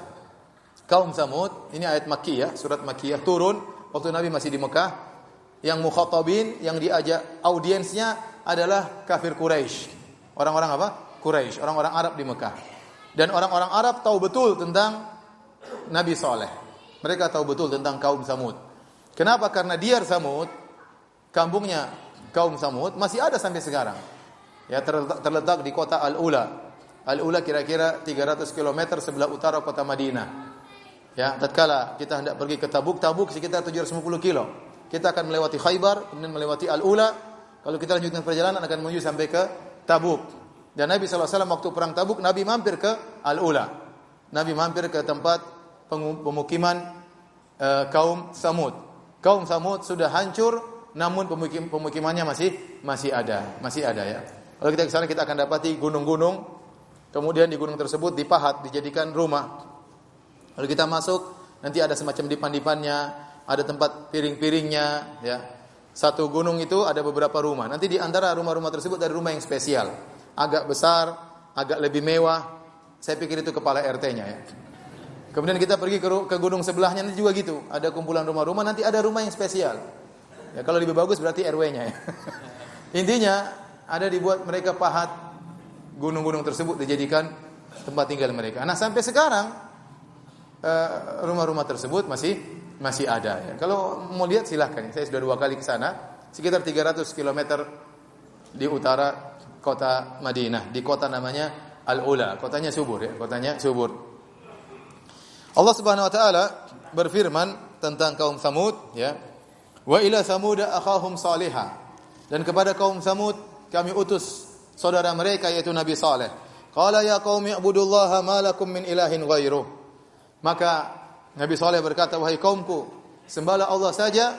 kaum Samud, ini ayat Makkiyah, surat Makkiyah turun waktu Nabi masih di Mekah. Yang mukhatabin, yang diajak audiensnya adalah kafir Quraisy. Orang-orang apa? Quraisy, orang-orang Arab di Mekah. Dan orang-orang Arab tahu betul tentang Nabi Saleh. Mereka tahu betul tentang kaum Samud. Kenapa? Karena Diyar Samud, kampungnya kaum Samud masih ada sampai sekarang. Ya terletak, terletak di kota Al-Ula. Al-Ula kira-kira 300 km sebelah utara kota Madinah. Ya, tatkala kita hendak pergi ke Tabuk, Tabuk sekitar 750 kilo. Kita akan melewati Khaybar, kemudian melewati Al-Ula. Kalau kita lanjutkan perjalanan akan menuju sampai ke Tabuk. Dan Nabi SAW waktu perang Tabuk, Nabi mampir ke Al-Ula. Nabi mampir ke tempat pemukiman uh, kaum Samud. Kaum Samud sudah hancur, namun pemukim, pemukimannya masih masih ada, masih ada ya. Kalau kita ke sana kita akan dapati gunung-gunung, kemudian di gunung tersebut dipahat, dijadikan rumah. Kalau kita masuk, nanti ada semacam dipan-dipannya, ada tempat piring-piringnya, ya. Satu gunung itu ada beberapa rumah. Nanti di antara rumah-rumah tersebut ada rumah yang spesial agak besar, agak lebih mewah. Saya pikir itu kepala RT-nya ya. Kemudian kita pergi ke, ke gunung sebelahnya nanti juga gitu. Ada kumpulan rumah-rumah, nanti ada rumah yang spesial. Ya kalau lebih bagus berarti RW-nya ya. (laughs) Intinya ada dibuat mereka pahat gunung-gunung tersebut dijadikan tempat tinggal mereka. Nah sampai sekarang eh, rumah-rumah tersebut masih masih ada. Ya. Kalau mau lihat silahkan. Saya sudah dua kali ke sana. sekitar 300 km di utara kota Madinah, di kota namanya Al-Ula, kotanya subur ya, kotanya subur. Allah Subhanahu wa taala berfirman tentang kaum Samud ya. Wa ila Samud akhahum salihah. Dan kepada kaum Samud kami utus saudara mereka yaitu Nabi Saleh. Qala ya qaumi ibudullaha ma lakum min ilahin ghairuh. Maka Nabi Saleh berkata wahai kaumku sembahlah Allah saja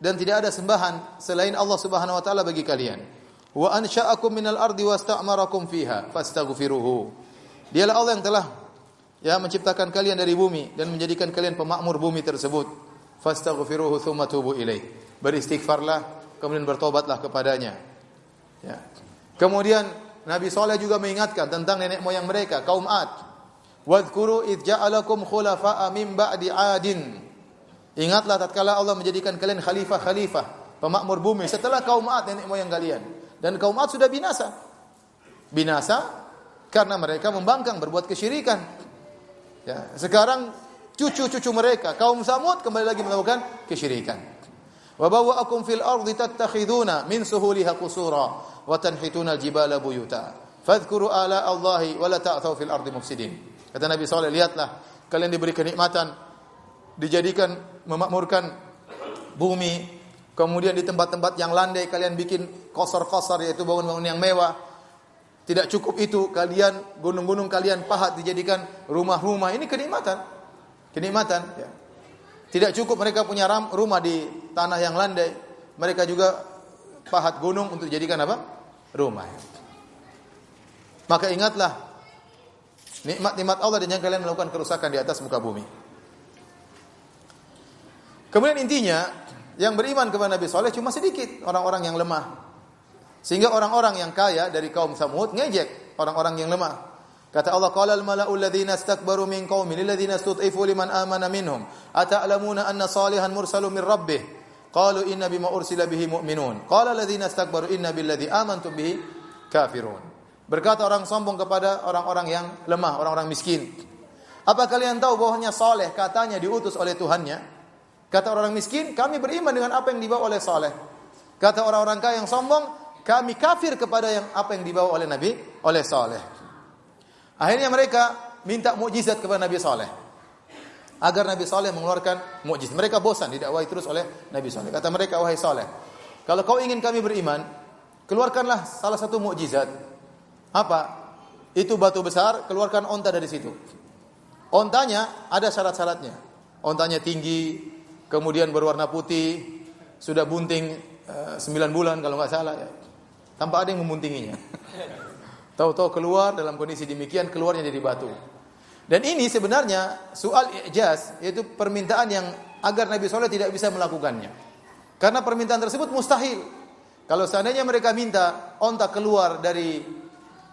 dan tidak ada sembahan selain Allah Subhanahu wa taala bagi kalian. Wa ansha'akum minal ardi wasta'marakum fiha fastaghfiruhu. Dialah Allah yang telah ya menciptakan kalian dari bumi dan menjadikan kalian pemakmur bumi tersebut. Fastaghfiruhu tsumma tubu ilaih. Beristighfarlah kemudian bertobatlah kepadanya. Ya. Kemudian Nabi Saleh juga mengingatkan tentang nenek moyang mereka kaum Ad. Wadhkuru id ja'alakum khulafa'a min ba'di 'adin. Ingatlah tatkala Allah menjadikan kalian khalifah-khalifah, pemakmur bumi setelah kaum Ad nenek moyang kalian. Dan kaum Ad sudah binasa. Binasa karena mereka membangkang berbuat kesyirikan. Ya, sekarang cucu-cucu mereka kaum Samud kembali lagi melakukan kesyirikan. Wa bawwa'akum fil ardi tattakhiduna min suhuliha qusura wa tanhituna al-jibala buyuta. Fadhkuru ala Allahi wa la ta'thaw fil ardi mufsidin. Kata Nabi SAW, lihatlah kalian diberi kenikmatan dijadikan memakmurkan bumi Kemudian di tempat-tempat yang landai kalian bikin kosor-kosor yaitu bangun-bangun yang mewah. Tidak cukup itu kalian gunung-gunung kalian pahat dijadikan rumah-rumah. Ini kenikmatan. Kenikmatan ya. Tidak cukup mereka punya rumah di tanah yang landai. Mereka juga pahat gunung untuk dijadikan apa? Rumah. Maka ingatlah nikmat-nikmat Allah dan jangan kalian melakukan kerusakan di atas muka bumi. Kemudian intinya yang beriman kepada Nabi Soleh cuma sedikit orang-orang yang lemah. Sehingga orang-orang yang kaya dari kaum Samud ngejek orang-orang yang lemah. Kata Allah, "Qala al-mala'u alladhina istakbaru min qaumi lil ladzina istud'ifu liman amana minhum, ata'lamuna anna salihan mursalun min rabbih?" Qalu inna bima ursila bihi mu'minun. Qala alladhina istakbaru inna billadzi amantum bihi kafirun. Berkata orang sombong kepada orang-orang yang lemah, orang-orang miskin. Apa kalian tahu bahwanya Saleh katanya diutus oleh Tuhannya? Kata orang miskin, kami beriman dengan apa yang dibawa oleh Saleh. Kata orang-orang kaya yang sombong, kami kafir kepada yang apa yang dibawa oleh Nabi oleh Saleh. Akhirnya mereka minta mukjizat kepada Nabi Saleh. Agar Nabi Saleh mengeluarkan mukjizat. Mereka bosan didakwai terus oleh Nabi Saleh. Kata mereka, wahai Saleh, kalau kau ingin kami beriman, keluarkanlah salah satu mukjizat. Apa? Itu batu besar, keluarkan onta dari situ. Ontanya ada syarat-syaratnya. Ontanya tinggi, kemudian berwarna putih, sudah bunting uh, bulan kalau nggak salah ya. Tanpa ada yang memuntinginya. (laughs) Tahu-tahu keluar dalam kondisi demikian keluarnya dari batu. Dan ini sebenarnya soal ijaz yaitu permintaan yang agar Nabi Soleh tidak bisa melakukannya. Karena permintaan tersebut mustahil. Kalau seandainya mereka minta onta keluar dari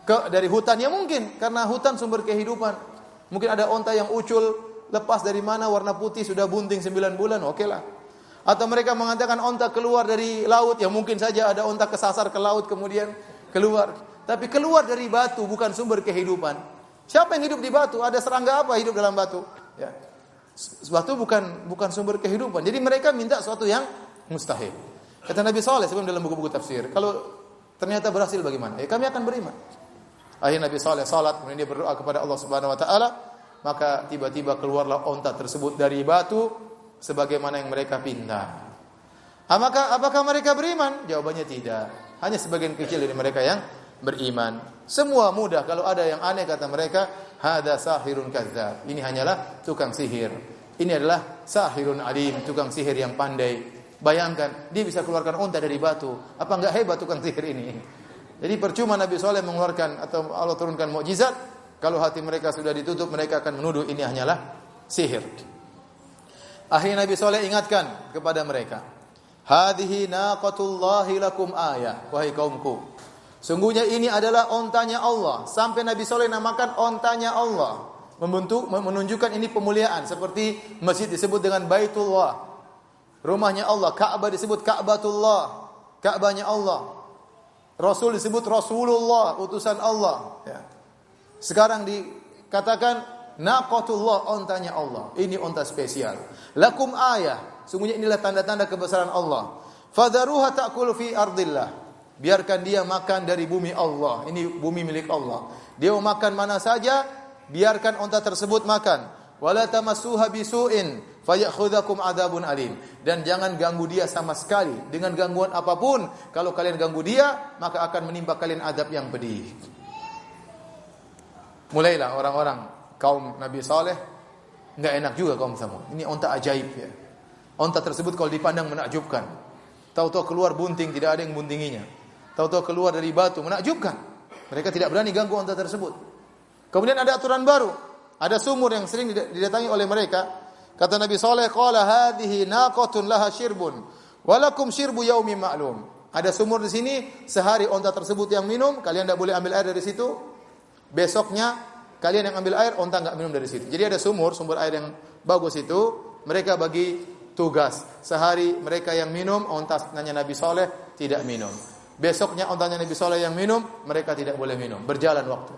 ke, dari hutan ya mungkin karena hutan sumber kehidupan. Mungkin ada onta yang ucul lepas dari mana warna putih sudah bunting 9 bulan, oke lah. Atau mereka mengatakan onta keluar dari laut, ya mungkin saja ada onta kesasar ke laut kemudian keluar. Tapi keluar dari batu bukan sumber kehidupan. Siapa yang hidup di batu? Ada serangga apa hidup dalam batu? Ya. Batu bukan bukan sumber kehidupan. Jadi mereka minta sesuatu yang mustahil. Kata Nabi Saleh sebelum dalam buku-buku tafsir, kalau ternyata berhasil bagaimana? Ya kami akan beriman. Akhirnya Nabi Saleh salat, kemudian dia berdoa kepada Allah Subhanahu wa taala, maka tiba-tiba keluarlah onta tersebut dari batu sebagaimana yang mereka pinta. Apakah apakah mereka beriman? Jawabannya tidak. Hanya sebagian kecil dari mereka yang beriman. Semua mudah kalau ada yang aneh kata mereka, hada sahirun kadzab. Ini hanyalah tukang sihir. Ini adalah sahirun alim, tukang sihir yang pandai. Bayangkan, dia bisa keluarkan onta dari batu. Apa enggak hebat tukang sihir ini? Jadi percuma Nabi Soleh mengeluarkan atau Allah turunkan mukjizat kalau hati mereka sudah ditutup, mereka akan menuduh ini hanyalah sihir. Akhirnya Nabi Soleh ingatkan kepada mereka. Hadihi naqatullahi lakum ayah. Wahai kaumku. Sungguhnya ini adalah ontanya Allah. Sampai Nabi Soleh namakan ontanya Allah. Membentuk, menunjukkan ini pemuliaan. Seperti masjid disebut dengan Baitullah. Rumahnya Allah. Ka'bah disebut Ka'batullah. Ka'bahnya Allah. Rasul disebut Rasulullah. Utusan Allah. Ya. Sekarang dikatakan naqatullah ontanya Allah. Ini onta spesial. Lakum ayah. Sungguhnya inilah tanda-tanda kebesaran Allah. Fadharuha ta'kulu fi ardillah. Biarkan dia makan dari bumi Allah. Ini bumi milik Allah. Dia mau makan mana saja, biarkan unta tersebut makan. Wala tamassuha bisu'in fayakhudhakum adabun alim. Dan jangan ganggu dia sama sekali dengan gangguan apa pun. Kalau kalian ganggu dia, maka akan menimpa kalian adab yang pedih. Mulailah orang-orang kaum Nabi Saleh nggak enak juga kaum Samud. Ini onta ajaib ya. Onta tersebut kalau dipandang menakjubkan. Tahu-tahu keluar bunting, tidak ada yang buntinginya. Tahu-tahu keluar dari batu, menakjubkan. Mereka tidak berani ganggu unta tersebut. Kemudian ada aturan baru. Ada sumur yang sering didatangi oleh mereka. Kata Nabi Saleh, "Qala hadhihi naqatun laha shirbun, walakum shirbu yaumi ma'lum." Ada sumur di sini, sehari unta tersebut yang minum, kalian tidak boleh ambil air dari situ. Besoknya kalian yang ambil air, unta nggak minum dari situ. Jadi ada sumur, sumber air yang bagus itu, mereka bagi tugas. Sehari mereka yang minum, ontanya Nabi Soleh tidak minum. Besoknya ontanya Nabi Soleh yang minum, mereka tidak boleh minum. Berjalan waktu.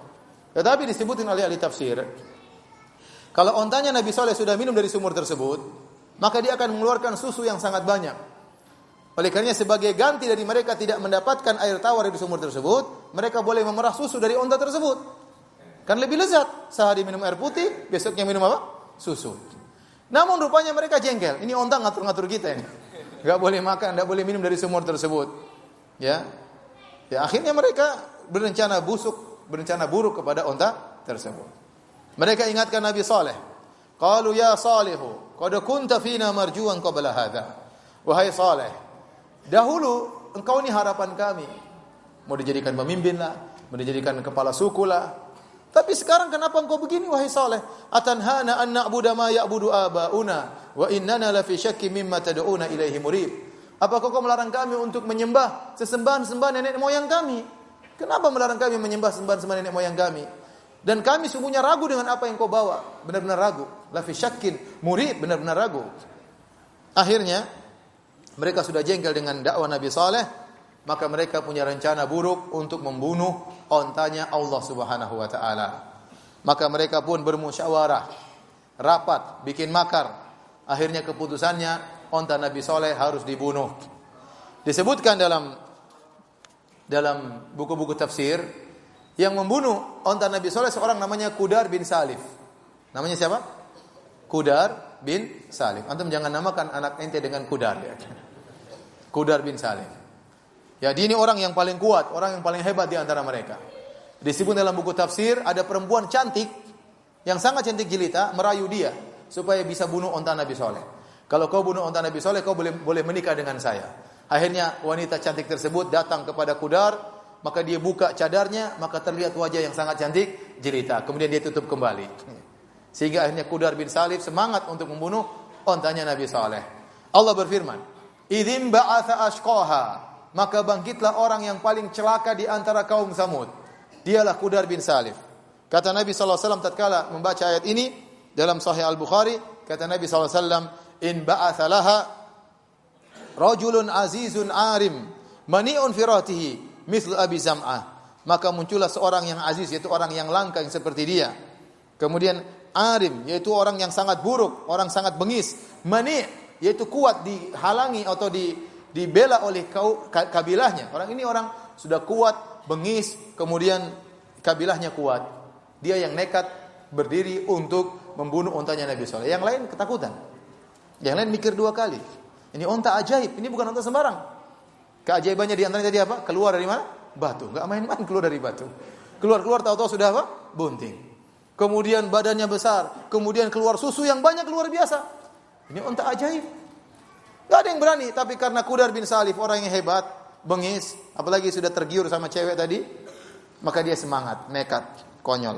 Tetapi disebutkan oleh ahli tafsir, kalau ontanya Nabi Soleh sudah minum dari sumur tersebut, maka dia akan mengeluarkan susu yang sangat banyak. Oleh karenanya sebagai ganti dari mereka tidak mendapatkan air tawar dari sumur tersebut, mereka boleh memerah susu dari onta tersebut. Kan lebih lezat. Sehari minum air putih, besoknya minum apa? Susu. Namun rupanya mereka jengkel. Ini onta ngatur-ngatur kita ini. Gak boleh makan, gak boleh minum dari sumur tersebut. Ya, ya akhirnya mereka berencana busuk, berencana buruk kepada onta tersebut. Mereka ingatkan Nabi Saleh. Qalu ya Salihu, qad kunta fina marjuan qabla hadha. Wahai Saleh, dahulu engkau ini harapan kami. Mau dijadikan pemimpin lah, mau dijadikan kepala suku lah, tapi sekarang kenapa engkau begini wahai Saleh? Atanhana an na'budu ma ya'budu abauna wa innana la fi syakki mimma tad'una ilaihi murib. Apakah kau melarang kami untuk menyembah sesembahan-sembahan nenek moyang kami? Kenapa melarang kami menyembah sembahan-sembahan nenek moyang kami? Dan kami sungguhnya ragu dengan apa yang kau bawa. Benar-benar ragu. La fi syakkin murid, benar-benar ragu. Akhirnya mereka sudah jengkel dengan dakwah Nabi Saleh maka mereka punya rencana buruk untuk membunuh ontanya Allah Subhanahu wa taala. Maka mereka pun bermusyawarah, rapat, bikin makar. Akhirnya keputusannya onta Nabi Soleh harus dibunuh. Disebutkan dalam dalam buku-buku tafsir yang membunuh onta Nabi Soleh seorang namanya Kudar bin Salif. Namanya siapa? Kudar bin Salif. Antum jangan namakan anak ente dengan Kudar ya. Kudar bin Salif. Ya, dia ini orang yang paling kuat, orang yang paling hebat di antara mereka. Disebut dalam buku tafsir ada perempuan cantik yang sangat cantik jelita merayu dia supaya bisa bunuh onta Nabi Soleh. Kalau kau bunuh onta Nabi Soleh, kau boleh boleh menikah dengan saya. Akhirnya wanita cantik tersebut datang kepada Kudar, maka dia buka cadarnya, maka terlihat wajah yang sangat cantik jelita. Kemudian dia tutup kembali. Sehingga akhirnya Kudar bin Salif semangat untuk membunuh ontanya Nabi Soleh. Allah berfirman, "Idzim ba'atha ashqaha." maka bangkitlah orang yang paling celaka di antara kaum Samud. Dialah Kudar bin Salif. Kata Nabi SAW tatkala membaca ayat ini dalam Sahih Al-Bukhari, kata Nabi SAW, "In ba'atha laha rajulun azizun arim, mani'un firatihi, misl Abi Zam'ah." Maka muncullah seorang yang aziz, yaitu orang yang langka yang seperti dia. Kemudian arim, yaitu orang yang sangat buruk, orang sangat bengis. Mani, yaitu kuat dihalangi atau di dibela oleh kau kabilahnya. Orang ini orang sudah kuat, bengis, kemudian kabilahnya kuat. Dia yang nekat berdiri untuk membunuh ontanya Nabi Soleh. Yang lain ketakutan. Yang lain mikir dua kali. Ini onta ajaib, ini bukan onta sembarang. Keajaibannya di antaranya tadi apa? Keluar dari mana? Batu. Gak main-main keluar dari batu. Keluar-keluar tahu-tahu sudah apa? Bunting. Kemudian badannya besar. Kemudian keluar susu yang banyak luar biasa. Ini onta ajaib. Gak ada yang berani, tapi karena Kudar bin Salif orang yang hebat, bengis, apalagi sudah tergiur sama cewek tadi, maka dia semangat, nekat, konyol.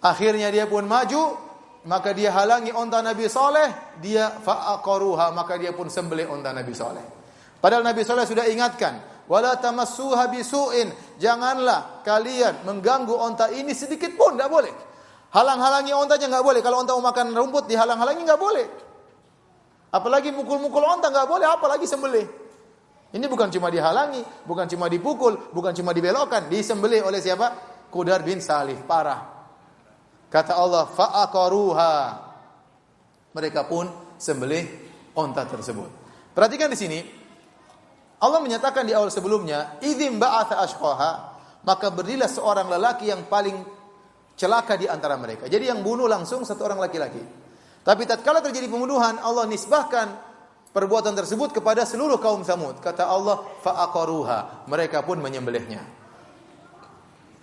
Akhirnya dia pun maju, maka dia halangi onta Nabi Soleh, dia fa'aqaruha, maka dia pun sembelih onta Nabi Soleh. Padahal Nabi Soleh sudah ingatkan, wala tamassuha bisu'in, janganlah kalian mengganggu onta ini sedikit pun, tidak boleh. Halang-halangi ontanya nggak boleh. Kalau onta mau makan rumput, dihalang-halangi nggak boleh. Apalagi mukul-mukul onta nggak boleh, apalagi sembelih. Ini bukan cuma dihalangi, bukan cuma dipukul, bukan cuma dibelokkan, disembelih oleh siapa? Kudar bin Salih, parah. Kata Allah, fa'aqaruha. Mereka pun sembelih onta tersebut. Perhatikan di sini. Allah menyatakan di awal sebelumnya, "Idzim ba'atha ashqaha", maka berdirilah seorang lelaki yang paling celaka di antara mereka. Jadi yang bunuh langsung satu orang laki-laki. Tapi tatkala terjadi pembunuhan, Allah nisbahkan perbuatan tersebut kepada seluruh kaum Samud. Kata Allah, fa'aqaruha. Mereka pun menyembelihnya.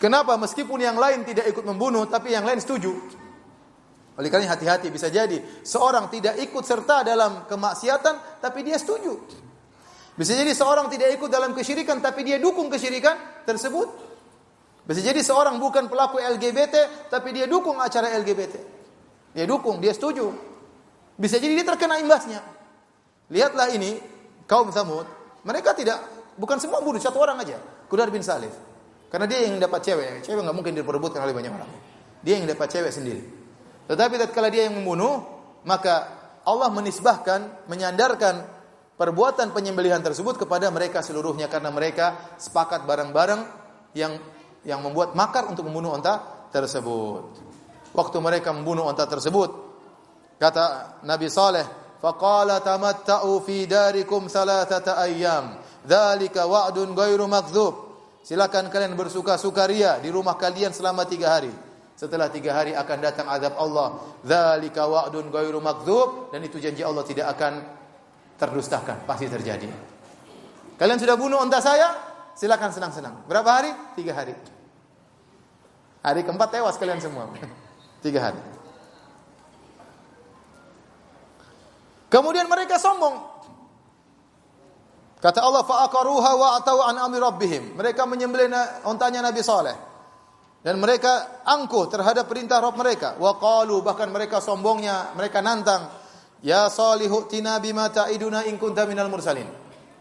Kenapa? Meskipun yang lain tidak ikut membunuh, tapi yang lain setuju. Oleh karena hati-hati bisa jadi seorang tidak ikut serta dalam kemaksiatan, tapi dia setuju. Bisa jadi seorang tidak ikut dalam kesyirikan, tapi dia dukung kesyirikan tersebut. Bisa jadi seorang bukan pelaku LGBT, tapi dia dukung acara LGBT. Dia dukung, dia setuju. Bisa jadi dia terkena imbasnya. Lihatlah ini kaum Samud, mereka tidak bukan semua bunuh satu orang aja, Kudar bin Salif. Karena dia yang dapat cewek, cewek nggak mungkin diperebutkan oleh banyak orang. Dia yang dapat cewek sendiri. Tetapi tatkala dia yang membunuh, maka Allah menisbahkan, menyandarkan perbuatan penyembelihan tersebut kepada mereka seluruhnya karena mereka sepakat bareng-bareng yang yang membuat makar untuk membunuh onta tersebut. Waktu mereka membunuh onta tersebut, kata Nabi Saleh, faqala tamatta'u fi darikum thalathata ayyam dzalika wa'dun ghairu makdzub silakan kalian bersuka sukaria di rumah kalian selama tiga hari. Setelah tiga hari akan datang azab Allah. Dzalika wa'dun ghairu makdzub dan itu janji Allah tidak akan terdustakan. Pasti terjadi. Kalian sudah bunuh unta saya? Silakan senang-senang. Berapa hari? Tiga hari. Hari keempat tewas kalian semua. (laughs) Tiga hari. Kemudian mereka sombong. Kata Allah fa'aqaruha wa atau an amri rabbihim. Mereka menyembelih ontanya Nabi Saleh. Dan mereka angkuh terhadap perintah Rabb mereka. Wa qalu bahkan mereka sombongnya, mereka nantang, "Ya Salihu tina bima ta'iduna in kunta minal mursalin."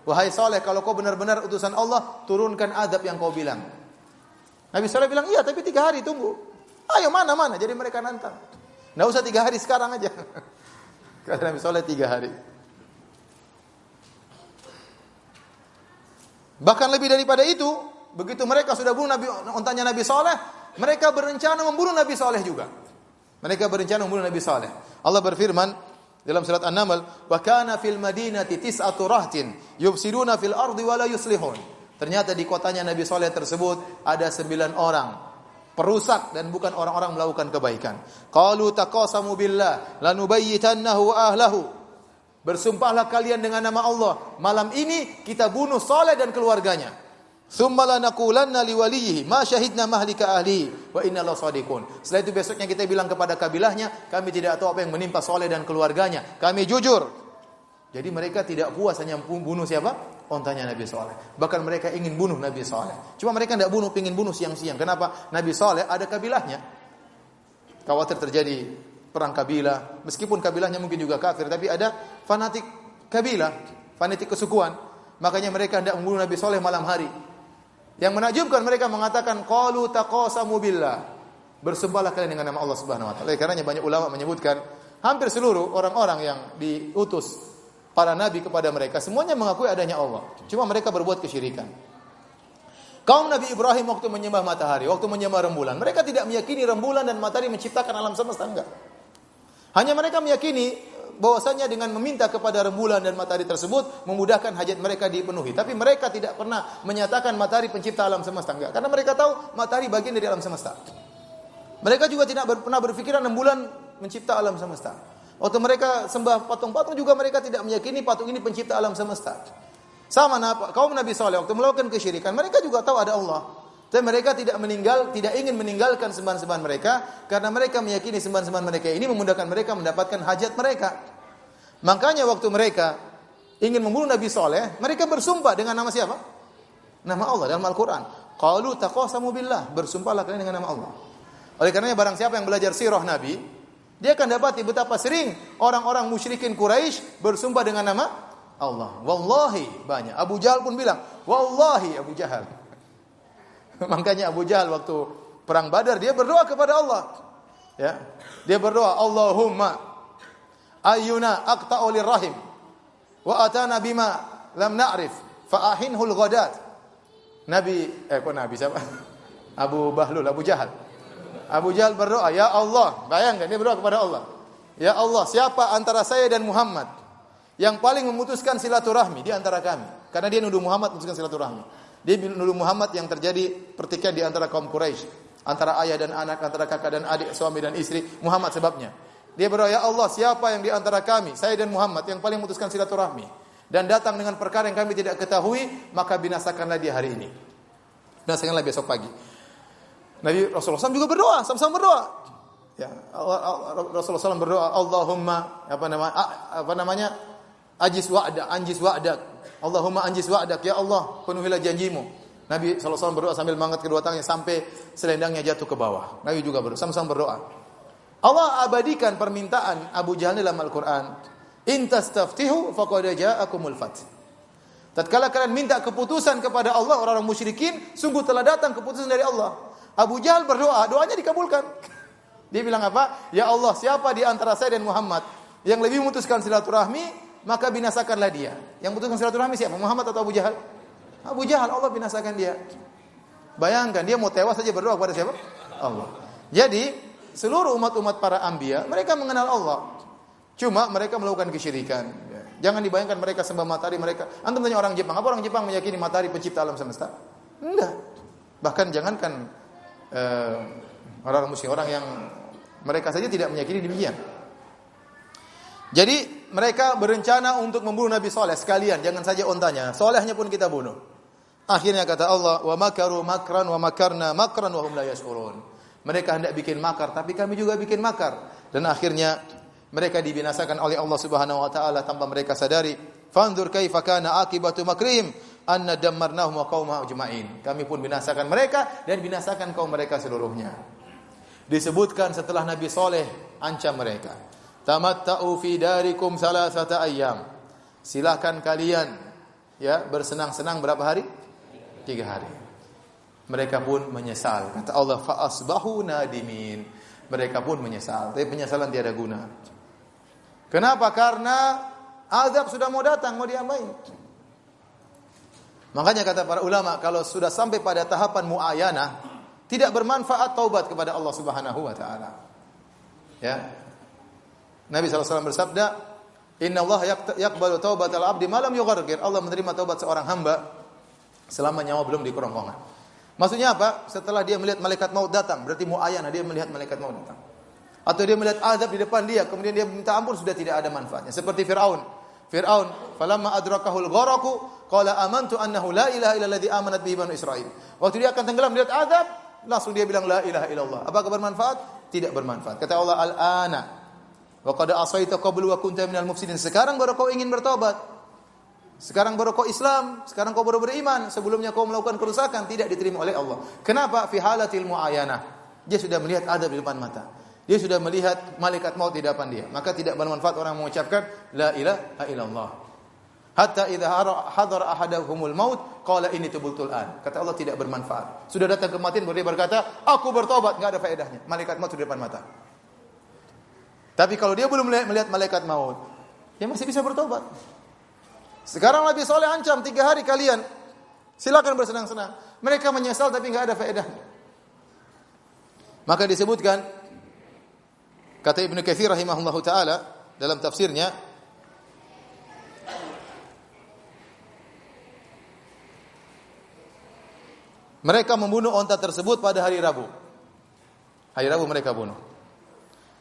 Wahai Saleh, kalau kau benar-benar utusan Allah, turunkan adab yang kau bilang. Nabi Saleh bilang, "Iya, tapi tiga hari tunggu." Ayo mana mana. Jadi mereka nantang. Nggak usah tiga hari sekarang aja. (laughs) Kata Nabi Soleh tiga hari. Bahkan lebih daripada itu, begitu mereka sudah bunuh Nabi, ontanya Nabi Soleh, mereka berencana membunuh Nabi Soleh juga. Mereka berencana membunuh Nabi Soleh. Allah berfirman dalam surat An-Naml, "Wa kana fil madinati tis'atu rahtin yufsiduna fil ardi wa la yuslihun." Ternyata di kotanya Nabi Soleh tersebut ada sembilan orang perusak dan bukan orang-orang melakukan kebaikan. Qalu taqasamu billah lanubayyitannahu ahlahu. Bersumpahlah kalian dengan nama Allah, malam ini kita bunuh Saleh dan keluarganya. Tsumma lanaqulanna liwalihi ma syahidna wa inna la sadiqun. Setelah itu besoknya kita bilang kepada kabilahnya, kami tidak tahu apa yang menimpa Saleh dan keluarganya. Kami jujur. Jadi mereka tidak puas hanya bunuh siapa? ontanya Nabi Saleh. Bahkan mereka ingin bunuh Nabi Saleh. Cuma mereka tidak bunuh, ingin bunuh siang-siang. Kenapa? Nabi Saleh ada kabilahnya. Khawatir terjadi perang kabilah. Meskipun kabilahnya mungkin juga kafir, tapi ada fanatik kabilah, fanatik kesukuan. Makanya mereka tidak membunuh Nabi Saleh malam hari. Yang menakjubkan mereka mengatakan qalu taqasamu billah. Bersumpahlah kalian dengan nama Allah Subhanahu wa taala. Karena banyak ulama menyebutkan hampir seluruh orang-orang yang diutus para nabi kepada mereka semuanya mengakui adanya Allah. Cuma mereka berbuat kesyirikan. Kaum Nabi Ibrahim waktu menyembah matahari, waktu menyembah rembulan, mereka tidak meyakini rembulan dan matahari menciptakan alam semesta enggak. Hanya mereka meyakini bahwasanya dengan meminta kepada rembulan dan matahari tersebut memudahkan hajat mereka dipenuhi. Tapi mereka tidak pernah menyatakan matahari pencipta alam semesta enggak. Karena mereka tahu matahari bagian dari alam semesta. Mereka juga tidak pernah berpikiran rembulan mencipta alam semesta. Waktu mereka sembah patung-patung juga mereka tidak meyakini patung ini pencipta alam semesta. Sama kaum Nabi Saleh waktu melakukan kesyirikan, mereka juga tahu ada Allah. Tapi mereka tidak meninggal, tidak ingin meninggalkan sembahan-sembahan mereka karena mereka meyakini sembahan-sembahan mereka ini memudahkan mereka mendapatkan hajat mereka. Makanya waktu mereka ingin membunuh Nabi Saleh, mereka bersumpah dengan nama siapa? Nama Allah dalam Al-Qur'an. Qalu taqasamu billah, bersumpahlah kalian dengan nama Allah. Oleh karenanya barang siapa yang belajar sirah Nabi, dia akan dapati betapa sering orang-orang musyrikin Quraisy bersumpah dengan nama Allah. Wallahi banyak. Abu Jahal pun bilang, "Wallahi Abu Jahal." (laughs) Makanya Abu Jahal waktu perang Badar dia berdoa kepada Allah. Ya. Dia berdoa, "Allahumma ayyuna aqta'u rahim wa atana bima lam na'rif fa ahinhul ghadat." Nabi eh kok Nabi siapa? (laughs) Abu Bahlul, Abu Jahal. Abu Jahal berdoa, "Ya Allah." Bayangkan dia berdoa kepada Allah. "Ya Allah, siapa antara saya dan Muhammad yang paling memutuskan silaturahmi di antara kami. Karena dia nuduh Muhammad memutuskan silaturahmi. Dia nuduh Muhammad yang terjadi pertikaian di antara kaum Quraisy, antara ayah dan anak, antara kakak dan adik, suami dan istri. Muhammad sebabnya. Dia berdoa, "Ya Allah, siapa yang di antara kami, saya dan Muhammad yang paling memutuskan silaturahmi dan datang dengan perkara yang kami tidak ketahui, maka binasakanlah dia hari ini." Binasakanlah besok pagi. Nabi Rasulullah SAW juga berdoa, sama-sama berdoa. Ya, Rasulullah SAW berdoa, Allahumma apa nama apa namanya Ajis wa'dak, anjis wa'dak. Allahumma anjis wa'dak. Ya Allah, penuhilah janjimu. Nabi SAW berdoa sambil mengangkat kedua tangannya sampai selendangnya jatuh ke bawah. Nabi juga berdoa, sama-sama berdoa. Allah abadikan permintaan Abu Jahal dalam Al-Quran. In tastaftihu faqad ja'akumul fath. Tatkala kalian minta keputusan kepada Allah orang-orang musyrikin, sungguh telah datang keputusan dari Allah. Abu Jahal berdoa, doanya dikabulkan. Dia bilang apa? Ya Allah, siapa di antara saya dan Muhammad yang lebih memutuskan silaturahmi, maka binasakanlah dia. Yang putuskan silaturahmi siapa? Muhammad atau Abu Jahal? Abu Jahal, Allah binasakan dia. Bayangkan dia mau tewas saja berdoa kepada siapa? Allah. Jadi seluruh umat-umat para ambia mereka mengenal Allah. Cuma mereka melakukan kesyirikan. Jangan dibayangkan mereka sembah matahari mereka. Antum tanya orang Jepang, apa orang Jepang meyakini matahari pencipta alam semesta? Enggak. Bahkan jangankan uh, orang muslim, orang yang mereka saja tidak meyakini demikian. Jadi mereka berencana untuk membunuh Nabi Soleh sekalian, jangan saja ontanya. Solehnya pun kita bunuh. Akhirnya kata Allah, wa makaru makran wa makarna makran wa hum la yashurun. Mereka hendak bikin makar, tapi kami juga bikin makar. Dan akhirnya mereka dibinasakan oleh Allah Subhanahu wa taala tanpa mereka sadari. Fanzur kaifa kana akibatu makrim anna dammarnahum wa qaumahum ajma'in. Kami pun binasakan mereka dan binasakan kaum mereka seluruhnya. Disebutkan setelah Nabi Soleh ancam mereka. Tamatta'u fi darikum salasata ayyam. Silahkan kalian ya bersenang-senang berapa hari? Tiga hari. Mereka pun menyesal. Kata Allah, fa asbahu nadimin. Mereka pun menyesal. Tapi penyesalan tiada guna. Kenapa? Karena azab sudah mau datang, mau diapain? Makanya kata para ulama, kalau sudah sampai pada tahapan muayyanah, tidak bermanfaat taubat kepada Allah Subhanahu wa taala. Ya, Nabi SAW bersabda, Inna Allah yakbalu taubat al-abdi malam yughargir. Allah menerima taubat seorang hamba selama nyawa belum di kerongkongan. Maksudnya apa? Setelah dia melihat malaikat maut datang, berarti muayana dia melihat malaikat maut datang. Atau dia melihat azab di depan dia, kemudian dia minta ampun sudah tidak ada manfaatnya. Seperti Firaun. Firaun, falamma adrakahul gharaku qala amantu annahu la ilaha illa alladhi amanat bihi banu Israil. Waktu dia akan tenggelam melihat azab, langsung dia bilang la ilaha illallah. Apakah bermanfaat? Tidak bermanfaat. Kata Allah, al-ana Wa qad asaita qablu wa kunta minal mufsidin. Sekarang baru kau ingin bertobat. Sekarang baru kau Islam, sekarang kau baru beriman, sebelumnya kau melakukan kerusakan tidak diterima oleh Allah. Kenapa? Fi halatil muayyanah. Dia sudah melihat adab di depan mata. Dia sudah melihat malaikat maut di depan dia. Maka tidak bermanfaat orang mengucapkan la ilaha illallah. Hatta idza hadara ahadahumul maut qala ini tubultul an. Kata Allah tidak bermanfaat. Sudah datang kematian baru dia berkata, aku bertobat, enggak ada faedahnya. Malaikat maut di depan mata. Tapi kalau dia belum melihat malaikat maut, dia masih bisa bertobat. Sekarang Nabi Soleh ancam tiga hari kalian, silakan bersenang-senang. Mereka menyesal tapi nggak ada faedah. Maka disebutkan kata Ibnu Katsir rahimahullahu taala dalam tafsirnya Mereka membunuh onta tersebut pada hari Rabu. Hari Rabu mereka bunuh.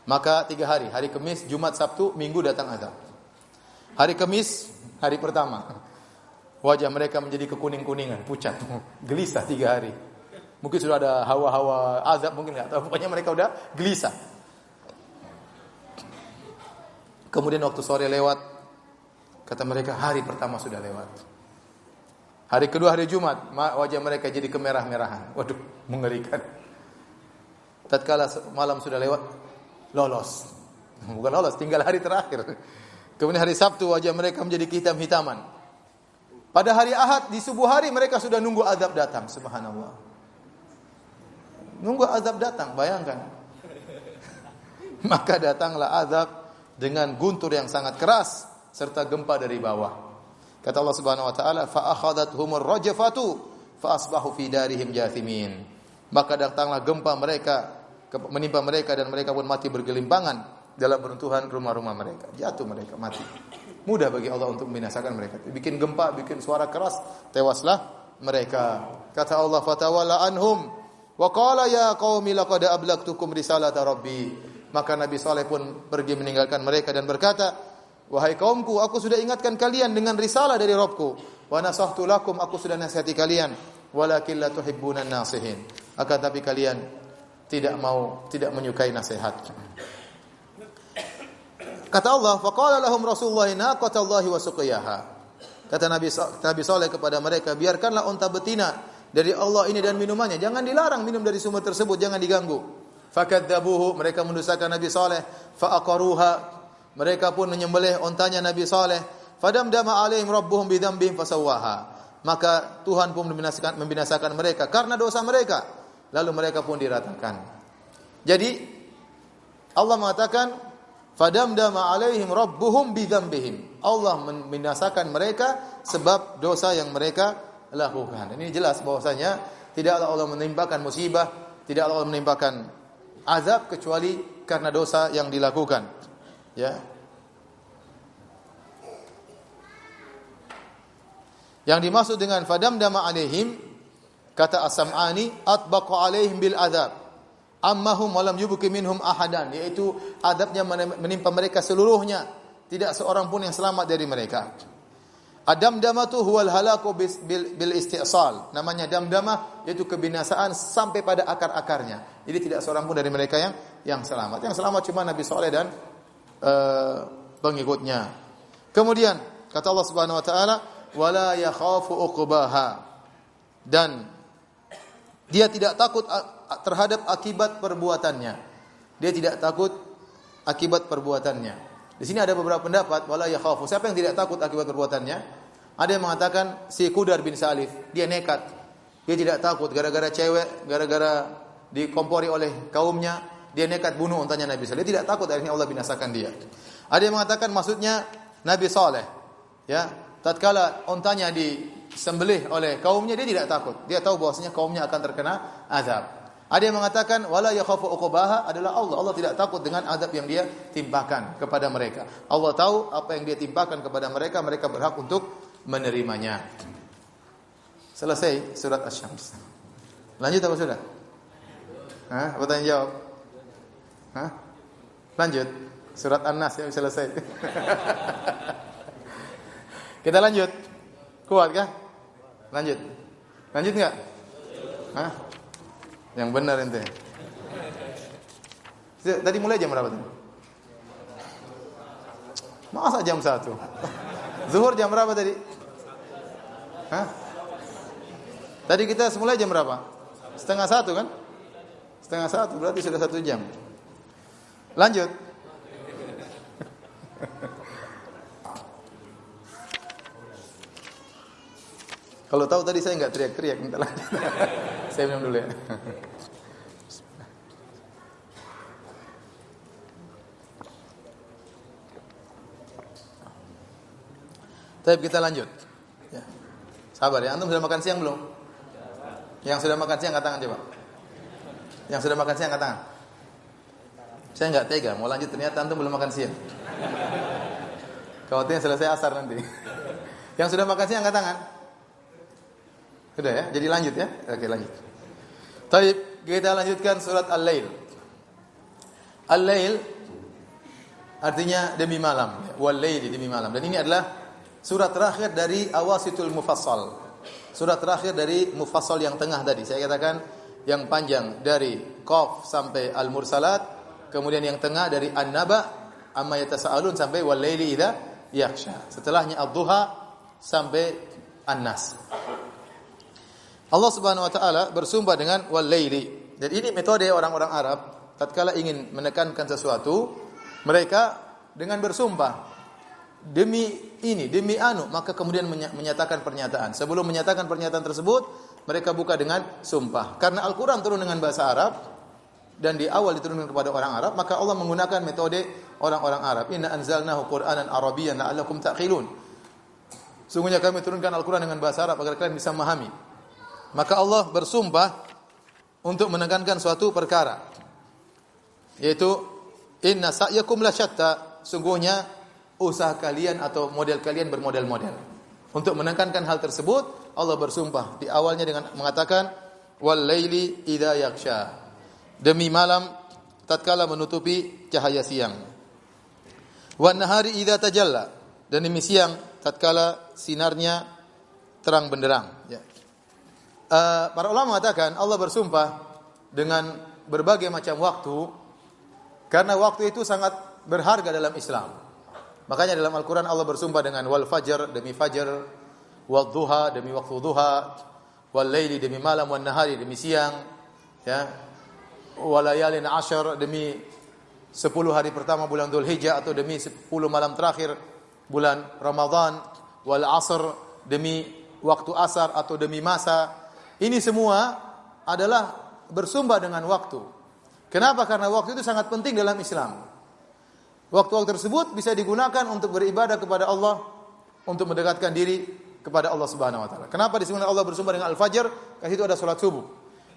Maka tiga hari, hari Kamis, Jumat, Sabtu, Minggu datang azab. Hari Kamis, hari pertama. Wajah mereka menjadi kekuning-kuningan, pucat, (laughs) gelisah tiga hari. Mungkin sudah ada hawa-hawa azab, mungkin nggak tahu. Pokoknya mereka udah gelisah. Kemudian waktu sore lewat, kata mereka hari pertama sudah lewat. Hari kedua hari Jumat, wajah mereka jadi kemerah-merahan. Waduh, mengerikan. Tatkala malam sudah lewat, lolos. (laughs) Bukan lolos, tinggal hari terakhir. Kemudian hari Sabtu wajah mereka menjadi hitam-hitaman. Pada hari Ahad di subuh hari mereka sudah nunggu azab datang, subhanallah. Nunggu azab datang, bayangkan. (laughs) Maka datanglah azab dengan guntur yang sangat keras serta gempa dari bawah. Kata Allah Subhanahu wa taala, fa akhadathumur rajfatu fa asbahu fi darihim jathimin. Maka datanglah gempa mereka menimpa mereka dan mereka pun mati bergelimpangan dalam runtuhan rumah-rumah mereka. Jatuh mereka mati. mudah bagi Allah untuk membinasakan mereka. Bikin gempa, bikin suara keras, tewaslah mereka. Kata Allah, "Fatawalla anhum wa qala ya qaumi laqad ablagtukum risalata rabbi." Maka Nabi Saleh pun pergi meninggalkan mereka dan berkata, "Wahai kaumku, aku sudah ingatkan kalian dengan risalah dari Rabbku. Wa nasahtu lakum, aku sudah nasihati kalian, walakin la tuhibbunan nasihin." Akan tapi kalian tidak mau, tidak menyukai nasihat. Kata Allah, faqala lahum Rasulullah naqatallahi wa suqiyaha. Kata Nabi Nabi Saleh kepada mereka, biarkanlah unta betina dari Allah ini dan minumannya. Jangan dilarang minum dari sumber tersebut, jangan diganggu. Fakadzabuhu, mereka mendustakan Nabi Saleh. Fa'aqaruha, mereka pun menyembelih untanya Nabi Saleh. Fadamdama alaihim rabbuhum bidzambihim fasawwaha. Maka Tuhan pun membinasakan, membinasakan mereka karena dosa mereka. Lalu mereka pun diratakan. Jadi Allah mengatakan Fadamdama alaihim rabbuhum bidzambihim. Allah membinasakan mereka sebab dosa yang mereka lakukan. Ini jelas bahwasanya tidaklah Allah menimpakan musibah, tidak Allah menimpakan azab kecuali karena dosa yang dilakukan. Ya. Yang dimaksud dengan fadamdama alaihim kata As-Sam'ani atbaqa alaihim bil azab ammahum walam yubuki minhum ahadan yaitu adabnya menimpa mereka seluruhnya tidak seorang pun yang selamat dari mereka Adam damatu huwal halaku bil, bil istisal. Namanya damdamah yaitu kebinasaan sampai pada akar-akarnya. Jadi tidak seorang pun dari mereka yang yang selamat. Yang selamat cuma Nabi Saleh dan uh, pengikutnya. Kemudian kata Allah Subhanahu wa taala, "Wala yakhafu uqbaha." Dan dia tidak takut terhadap akibat perbuatannya. Dia tidak takut akibat perbuatannya. Di sini ada beberapa pendapat wala yakhafu. Siapa yang tidak takut akibat perbuatannya? Ada yang mengatakan si Kudar bin Salif, dia nekat. Dia tidak takut gara-gara cewek, gara-gara dikompori oleh kaumnya, dia nekat bunuh untanya Nabi Saleh. Dia tidak takut akhirnya Allah binasakan dia. Ada yang mengatakan maksudnya Nabi Saleh. Ya, tatkala untanya disembelih oleh kaumnya dia tidak takut. Dia tahu bahwasanya kaumnya akan terkena azab. Ada yang mengatakan wala yakhafu uqbaha adalah Allah. Allah tidak takut dengan adab yang dia timpakan kepada mereka. Allah tahu apa yang dia timpakan kepada mereka, mereka berhak untuk menerimanya. Selesai surat Asy-Syams. Lanjut apa sudah? Hah? Apa tanya jawab? Hah? Lanjut. Surat An-Nas ya selesai. (laughs) Kita lanjut. Kuat kah? Lanjut. Lanjut enggak? Hah? Yang benar ente. Tadi mulai jam berapa tadi? Masa jam satu? Zuhur jam berapa tadi? Hah? Tadi kita mulai jam berapa? Setengah satu kan? Setengah satu berarti sudah satu jam. Lanjut. (laughs) Kalau tahu tadi saya nggak teriak-teriak minta lanjut. (laughs) saya minum dulu ya. Tapi kita lanjut. Ya. Sabar ya. Antum sudah makan siang belum? Yang sudah makan siang angkat tangan coba. Yang sudah makan siang angkat tangan. Saya nggak tega mau lanjut ternyata antum belum makan siang. Khawatirnya selesai asar nanti. Yang sudah makan siang angkat tangan. Sudah ya? Jadi lanjut ya? Oke, lanjut. Taib, kita lanjutkan surat Al-Lail. Al-Lail artinya demi malam, wal-laili demi malam. Dan ini adalah surat terakhir dari Awasitul Mufassal. Surat terakhir dari Mufassal yang tengah tadi. Saya katakan yang panjang dari Qaf sampai Al-Mursalat, kemudian yang tengah dari An-Naba amma yatasaalun sampai wal-laili idza yakhsha. Setelahnya Ad-Duha sampai An-Nas. Allah Subhanahu wa taala bersumpah dengan wal laili. Dan ini metode orang-orang Arab tatkala ingin menekankan sesuatu, mereka dengan bersumpah demi ini, demi anu, maka kemudian menyatakan pernyataan. Sebelum menyatakan pernyataan tersebut, mereka buka dengan sumpah. Karena Al-Qur'an turun dengan bahasa Arab dan di awal diturunkan kepada orang Arab, maka Allah menggunakan metode orang-orang Arab. Inna anzalnahu Qur'anan Arabiyyan la'allakum ta'qilun. Sungguhnya kami turunkan Al-Qur'an dengan bahasa Arab agar kalian bisa memahami. Maka Allah bersumpah untuk menekankan suatu perkara. Yaitu inna sa'yakum la syatta. Sungguhnya usaha kalian atau model kalian bermodel-model. Untuk menekankan hal tersebut, Allah bersumpah di awalnya dengan mengatakan wal laili idza yaksha. Demi malam tatkala menutupi cahaya siang. Wan nahari idza tajalla. Dan demi siang tatkala sinarnya terang benderang. Ya. Uh, para ulama mengatakan Allah bersumpah dengan berbagai macam waktu karena waktu itu sangat berharga dalam Islam. Makanya dalam Al-Quran Allah bersumpah dengan wal fajar demi fajar, wal duha demi waktu duha, wal laili demi malam, wal nahari demi siang, ya, walayalin ashar demi sepuluh hari pertama bulan Dhul Hijjah atau demi sepuluh malam terakhir bulan Ramadhan, wal asr demi waktu asar atau demi masa. Ini semua adalah bersumpah dengan waktu. Kenapa? Karena waktu itu sangat penting dalam Islam. Waktu-waktu tersebut bisa digunakan untuk beribadah kepada Allah, untuk mendekatkan diri kepada Allah Subhanahu wa taala. Kenapa disebutkan Allah bersumpah dengan al-fajr? Karena itu ada salat subuh.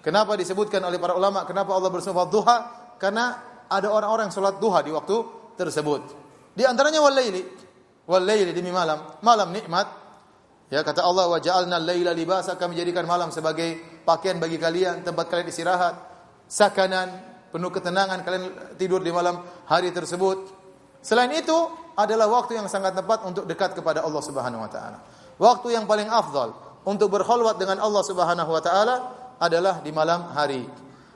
Kenapa disebutkan oleh para ulama kenapa Allah bersumpah duha? Karena ada orang-orang salat duha di waktu tersebut. Di antaranya wal laili. Wal demi malam. Malam nikmat. Ya kata Allah wa ja'alna al-laila libasa kami jadikan malam sebagai pakaian bagi kalian, tempat kalian istirahat, sakanan, penuh ketenangan kalian tidur di malam hari tersebut. Selain itu adalah waktu yang sangat tepat untuk dekat kepada Allah Subhanahu wa taala. Waktu yang paling afdal untuk berkhulwat dengan Allah Subhanahu wa taala adalah di malam hari.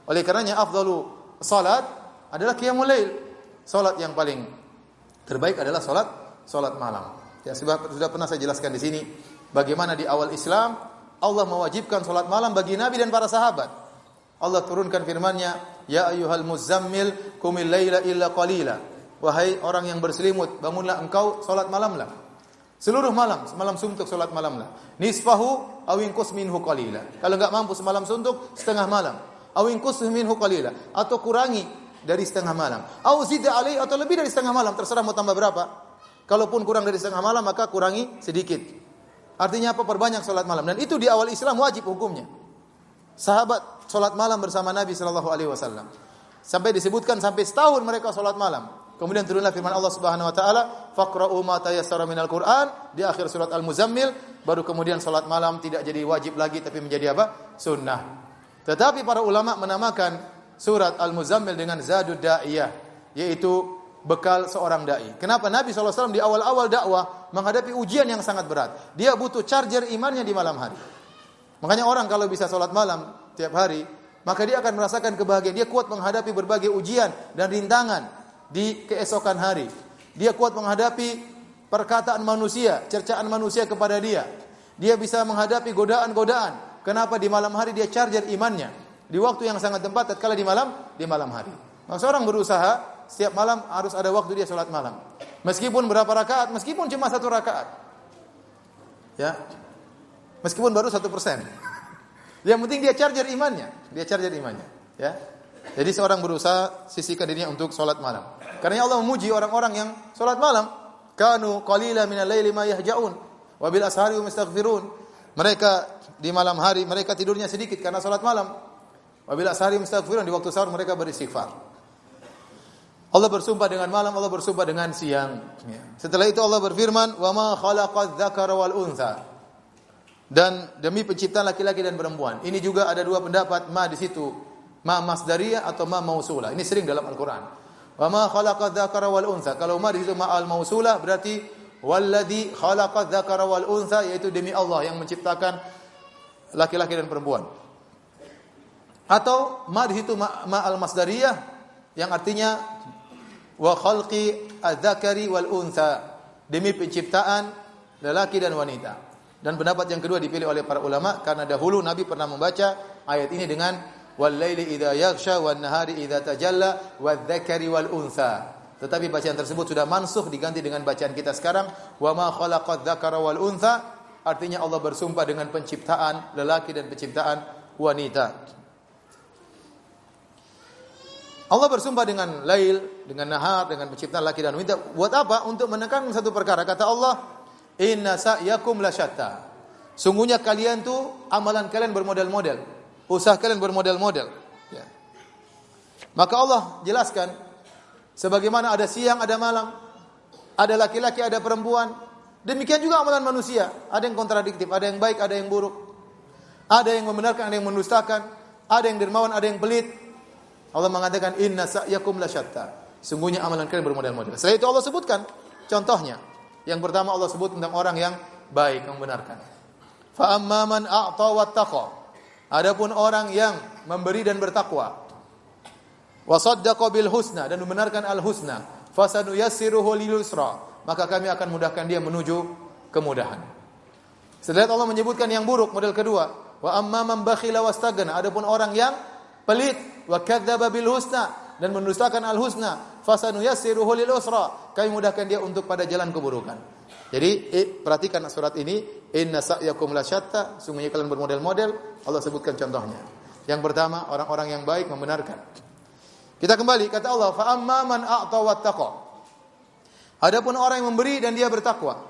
Oleh karenanya afdalu salat adalah qiyamul lail. Salat yang paling terbaik adalah salat salat malam. Ya sudah, sudah pernah saya jelaskan di sini bagaimana di awal Islam Allah mewajibkan salat malam bagi nabi dan para sahabat. Allah turunkan firman-Nya, "Ya ayyuhal muzammil qumil laila illa qalila." Wahai orang yang berselimut, bangunlah engkau salat malamlah. Seluruh malam, semalam suntuk salat malamlah. Nisfahu awin kus minhu qalila. Kalau enggak mampu semalam suntuk, setengah malam. Awin kus minhu qalila atau kurangi dari setengah malam. Au zid alai atau lebih dari setengah malam, terserah mau tambah berapa. Kalaupun kurang dari setengah malam maka kurangi sedikit. Artinya apa? Perbanyak salat malam dan itu di awal Islam wajib hukumnya. Sahabat salat malam bersama Nabi sallallahu alaihi wasallam. Sampai disebutkan sampai setahun mereka salat malam. Kemudian turunlah firman Allah Subhanahu wa taala, "Faqra'u ma tayassara minal Qur'an" di akhir surat Al-Muzammil, baru kemudian salat malam tidak jadi wajib lagi tapi menjadi apa? Sunnah. Tetapi para ulama menamakan surat Al-Muzammil dengan Zadud Da'iyah, yaitu bekal seorang dai. Kenapa Nabi SAW di awal-awal dakwah menghadapi ujian yang sangat berat. Dia butuh charger imannya di malam hari. Makanya orang kalau bisa salat malam tiap hari, maka dia akan merasakan kebahagiaan. Dia kuat menghadapi berbagai ujian dan rintangan di keesokan hari. Dia kuat menghadapi perkataan manusia, cercaan manusia kepada dia. Dia bisa menghadapi godaan-godaan. Kenapa di malam hari dia charger imannya? Di waktu yang sangat tempat tatkala di malam, di malam hari. Maka seorang berusaha setiap malam harus ada waktu dia sholat malam. Meskipun berapa rakaat, meskipun cuma satu rakaat. Ya. Meskipun baru satu persen. Yang penting dia charger imannya. Dia charger imannya. Ya. Jadi seorang berusaha sisihkan dirinya untuk sholat malam. Karena Allah memuji orang-orang yang sholat malam. Kanu qalila minal laili ma yahja'un wa bil ashari hum yastaghfirun. Mereka di malam hari mereka tidurnya sedikit karena sholat malam. Wa bil ashari hum yastaghfirun di waktu sahur mereka beristighfar. Allah bersumpah dengan malam, Allah bersumpah dengan siang. Ya. Setelah itu Allah berfirman, "Wa ma khalaqadz dzakara wal untha." Dan demi penciptaan laki-laki dan perempuan. Ini juga ada dua pendapat ma di situ. Ma masdariyah atau ma mausulah. Ini sering dalam Al-Qur'an. Wa ma khalaqa dzakara wal unsa. Kalau ma di situ ma al mausulah berarti walladzi khalaqa dzakara wal unsa yaitu demi Allah yang menciptakan laki-laki dan perempuan. Atau ma di situ ma, ma al masdariyah yang artinya wa khalqi adzakari wal unsa demi penciptaan lelaki dan wanita. Dan pendapat yang kedua dipilih oleh para ulama karena dahulu Nabi pernah membaca ayat ini dengan wal laili idza yaghsha wan nahari idza tajalla wadh-dzakari wal untha. Tetapi bacaan tersebut sudah mansuh diganti dengan bacaan kita sekarang wa ma khalaqadz dzakara wal untha artinya Allah bersumpah dengan penciptaan lelaki dan penciptaan wanita. Allah bersumpah dengan lail, dengan nahar, dengan penciptaan laki dan wanita. Buat apa? Untuk menekankan satu perkara. Kata Allah, "Inna sa'yakum lasyatta." Sungguhnya kalian tuh amalan kalian bermodel-model. Usaha kalian bermodel-model. Ya. Maka Allah jelaskan sebagaimana ada siang ada malam, ada laki-laki, ada perempuan. Demikian juga amalan manusia, ada yang kontradiktif, ada yang baik, ada yang buruk. Ada yang membenarkan, ada yang mendustakan, ada yang dermawan, ada yang pelit. Allah mengatakan inna sa'yakum lasyatta. Sungguhnya amalan kalian bermodel-model. Setelah itu Allah sebutkan contohnya. Yang pertama Allah sebut tentang orang yang baik, membenarkan. Fa amma man a'ta wattaqa. Adapun orang yang memberi dan bertakwa. Wa saddaqa bil husna dan membenarkan al husna. Fasanuyassiruhu lil yusra. Maka kami akan mudahkan dia menuju kemudahan. Setelah Allah menyebutkan yang buruk model kedua, wa amma man bakhila wastagna. Adapun orang yang pelit wa kadzdzaba bil husna dan mendustakan al husna, fasanuyassiruhu lil usra. Kami mudahkan dia untuk pada jalan keburukan. Jadi eh, perhatikan surat ini, inna sa'yakum lasyatta, sungguhnya kalian bermodel-model, Allah sebutkan contohnya. Yang pertama, orang-orang yang baik membenarkan. Kita kembali kata Allah, fa amma man a'ta wattaqa. Adapun orang yang memberi dan dia bertakwa.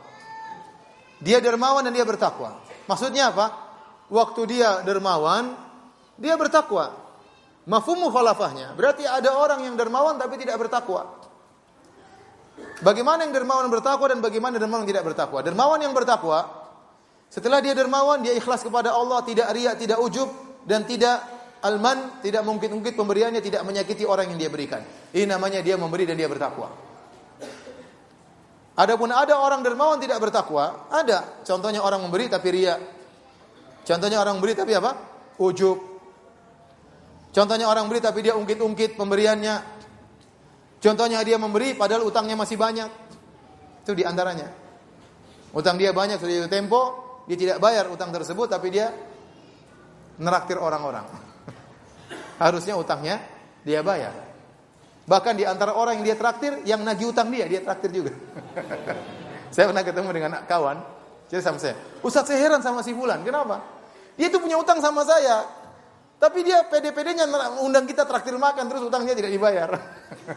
Dia dermawan dan dia bertakwa. Maksudnya apa? Waktu dia dermawan, dia bertakwa. Mafhum mukhalafahnya. Berarti ada orang yang dermawan tapi tidak bertakwa. Bagaimana yang dermawan bertakwa dan bagaimana dermawan yang tidak bertakwa? Dermawan yang bertakwa, setelah dia dermawan, dia ikhlas kepada Allah, tidak riak, tidak ujub, dan tidak alman, tidak mungkin-mungkin pemberiannya tidak menyakiti orang yang dia berikan. Ini namanya dia memberi dan dia bertakwa. Adapun ada orang dermawan tidak bertakwa, ada. Contohnya orang memberi tapi riak. Contohnya orang memberi tapi apa? Ujub. Contohnya orang memberi tapi dia ungkit-ungkit pemberiannya, Contohnya dia memberi padahal utangnya masih banyak. Itu di antaranya. Utang dia banyak sudah tempo, dia tidak bayar utang tersebut tapi dia neraktir orang-orang. (laughs) Harusnya utangnya dia bayar. Bahkan di antara orang yang dia traktir, yang nagih utang dia, dia traktir juga. (laughs) saya pernah ketemu dengan kawan, jadi sama saya. Ustaz saya heran sama si Fulan, kenapa? Dia itu punya utang sama saya, tapi dia pede-pedenya undang kita traktir makan, terus utangnya tidak dibayar.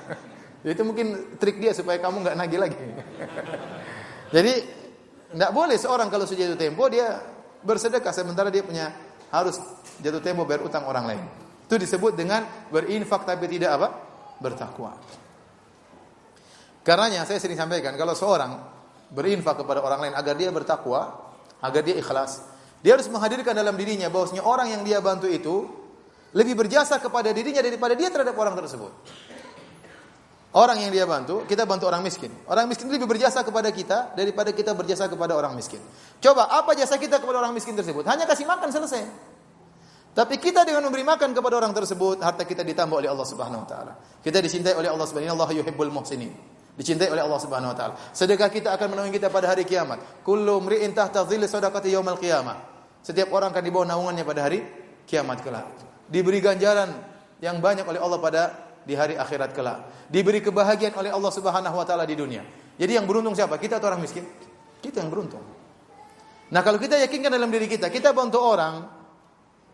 (laughs) Itu mungkin trik dia supaya kamu nggak nagih lagi. (laughs) Jadi nggak boleh seorang kalau sudah jatuh tempo dia bersedekah sementara dia punya harus jatuh tempo bayar utang orang lain. Itu disebut dengan berinfak tapi tidak apa? Bertakwa. Karenanya saya sering sampaikan kalau seorang berinfak kepada orang lain agar dia bertakwa, agar dia ikhlas, dia harus menghadirkan dalam dirinya bahwasanya orang yang dia bantu itu lebih berjasa kepada dirinya daripada dia terhadap orang tersebut. Orang yang dia bantu, kita bantu orang miskin. Orang miskin lebih berjasa kepada kita daripada kita berjasa kepada orang miskin. Coba, apa jasa kita kepada orang miskin tersebut? Hanya kasih makan selesai. Tapi kita dengan memberi makan kepada orang tersebut, harta kita ditambah oleh Allah Subhanahu wa taala. Kita dicintai oleh Allah Subhanahu wa taala. Yuhibbul muhsinin. Dicintai oleh Allah Subhanahu wa taala. Sedekah kita akan menolong kita pada hari kiamat. Kullu mri'in tahta dhilli sadaqati yaumal qiyamah. Setiap orang akan di bawah naungannya pada hari kiamat kelak. Diberi ganjaran yang banyak oleh Allah pada di hari akhirat kelak. Diberi kebahagiaan oleh Allah Subhanahu wa taala di dunia. Jadi yang beruntung siapa? Kita atau orang miskin? Kita yang beruntung. Nah, kalau kita yakinkan dalam diri kita, kita bantu orang,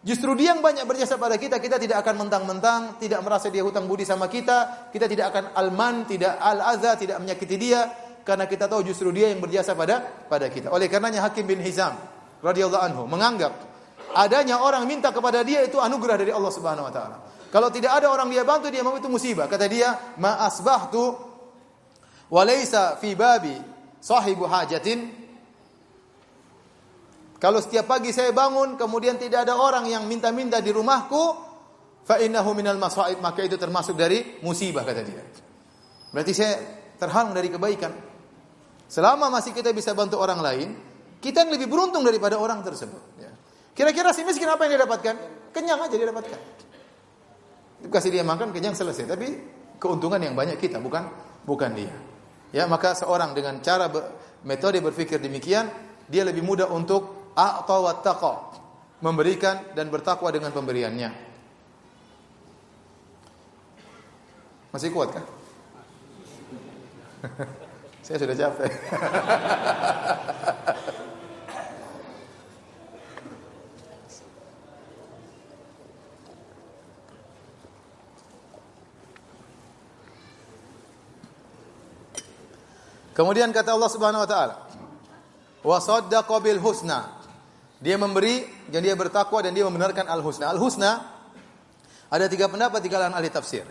justru dia yang banyak berjasa pada kita, kita tidak akan mentang-mentang, tidak merasa dia hutang budi sama kita, kita tidak akan alman, tidak al-adza, tidak menyakiti dia, karena kita tahu justru dia yang berjasa pada pada kita. Oleh karenanya Hakim bin Hizam radhiyallahu anhu menganggap adanya orang minta kepada dia itu anugerah dari Allah Subhanahu wa taala. Kalau tidak ada orang dia bantu dia mau itu musibah. Kata dia, "Ma asbahtu wa laysa fi babi sahibu hajatin." Kalau setiap pagi saya bangun kemudian tidak ada orang yang minta-minta di rumahku, fa innahu minal masaib, maka itu termasuk dari musibah kata dia. Berarti saya terhalang dari kebaikan. Selama masih kita bisa bantu orang lain, kita yang lebih beruntung daripada orang tersebut. Ya. Kira-kira si miskin apa yang dia dapatkan? Kenyang aja dia dapatkan. Kasih dia makan kenyang selesai. Tapi keuntungan yang banyak kita bukan bukan dia. Ya, maka seorang dengan cara metode berpikir demikian, dia lebih mudah untuk taqa, memberikan dan bertakwa dengan pemberiannya. Masih kuat kan? (laughs) Saya sudah capek. (laughs) Kemudian kata Allah Subhanahu wa taala, "Wa saddaqa bil husna." Dia memberi dan dia bertakwa dan dia membenarkan al-husna. Al-husna ada tiga pendapat di kalangan ahli tafsir.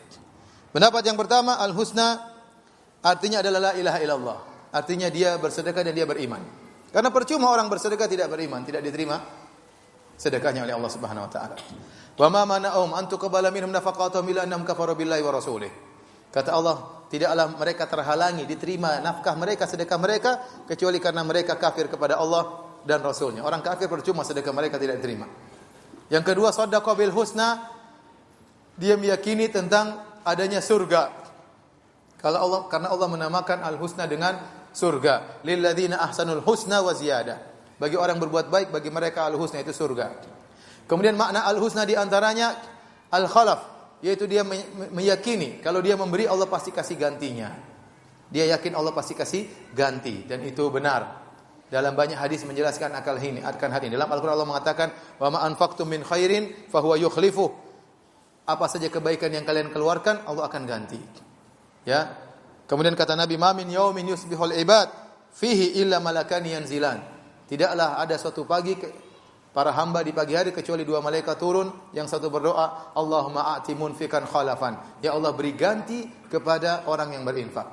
Pendapat yang pertama, al-husna artinya adalah la ilaha illallah. artinya dia bersedekah dan dia beriman. Karena percuma orang bersedekah tidak beriman, tidak diterima sedekahnya oleh Allah Subhanahu wa taala. Wa ma mana'um an tuqbala minhum nafaqatuhum illa annahum kafaru billahi wa rasulih. Kata Allah, tidaklah mereka terhalangi diterima nafkah mereka, sedekah mereka kecuali karena mereka kafir kepada Allah dan Rasulnya. Orang kafir percuma sedekah mereka tidak diterima. Yang kedua, sadaqah bil husna dia meyakini tentang adanya surga. Kalau Allah karena Allah menamakan al husna dengan surga. Lilladzina ahsanul husna wa ziyada. Bagi orang berbuat baik bagi mereka al husna itu surga. Kemudian makna al husna di antaranya al khalaf yaitu dia meyakini kalau dia memberi Allah pasti kasih gantinya. Dia yakin Allah pasti kasih ganti dan itu benar. Dalam banyak hadis menjelaskan akal ini, akan hal ini. Dalam Al-Qur'an Allah mengatakan, "Wa ma anfaqtum min khairin fahuwa yukhlifuh." apa saja kebaikan yang kalian keluarkan Allah akan ganti. Ya. Kemudian kata Nabi, "Ma min yaumin yusbihul ibad fihi illa malakani yanzilan." Tidaklah ada suatu pagi para hamba di pagi hari kecuali dua malaikat turun, yang satu berdoa, "Allahumma a'ti munfikan khalafan." Ya Allah beri ganti kepada orang yang berinfak.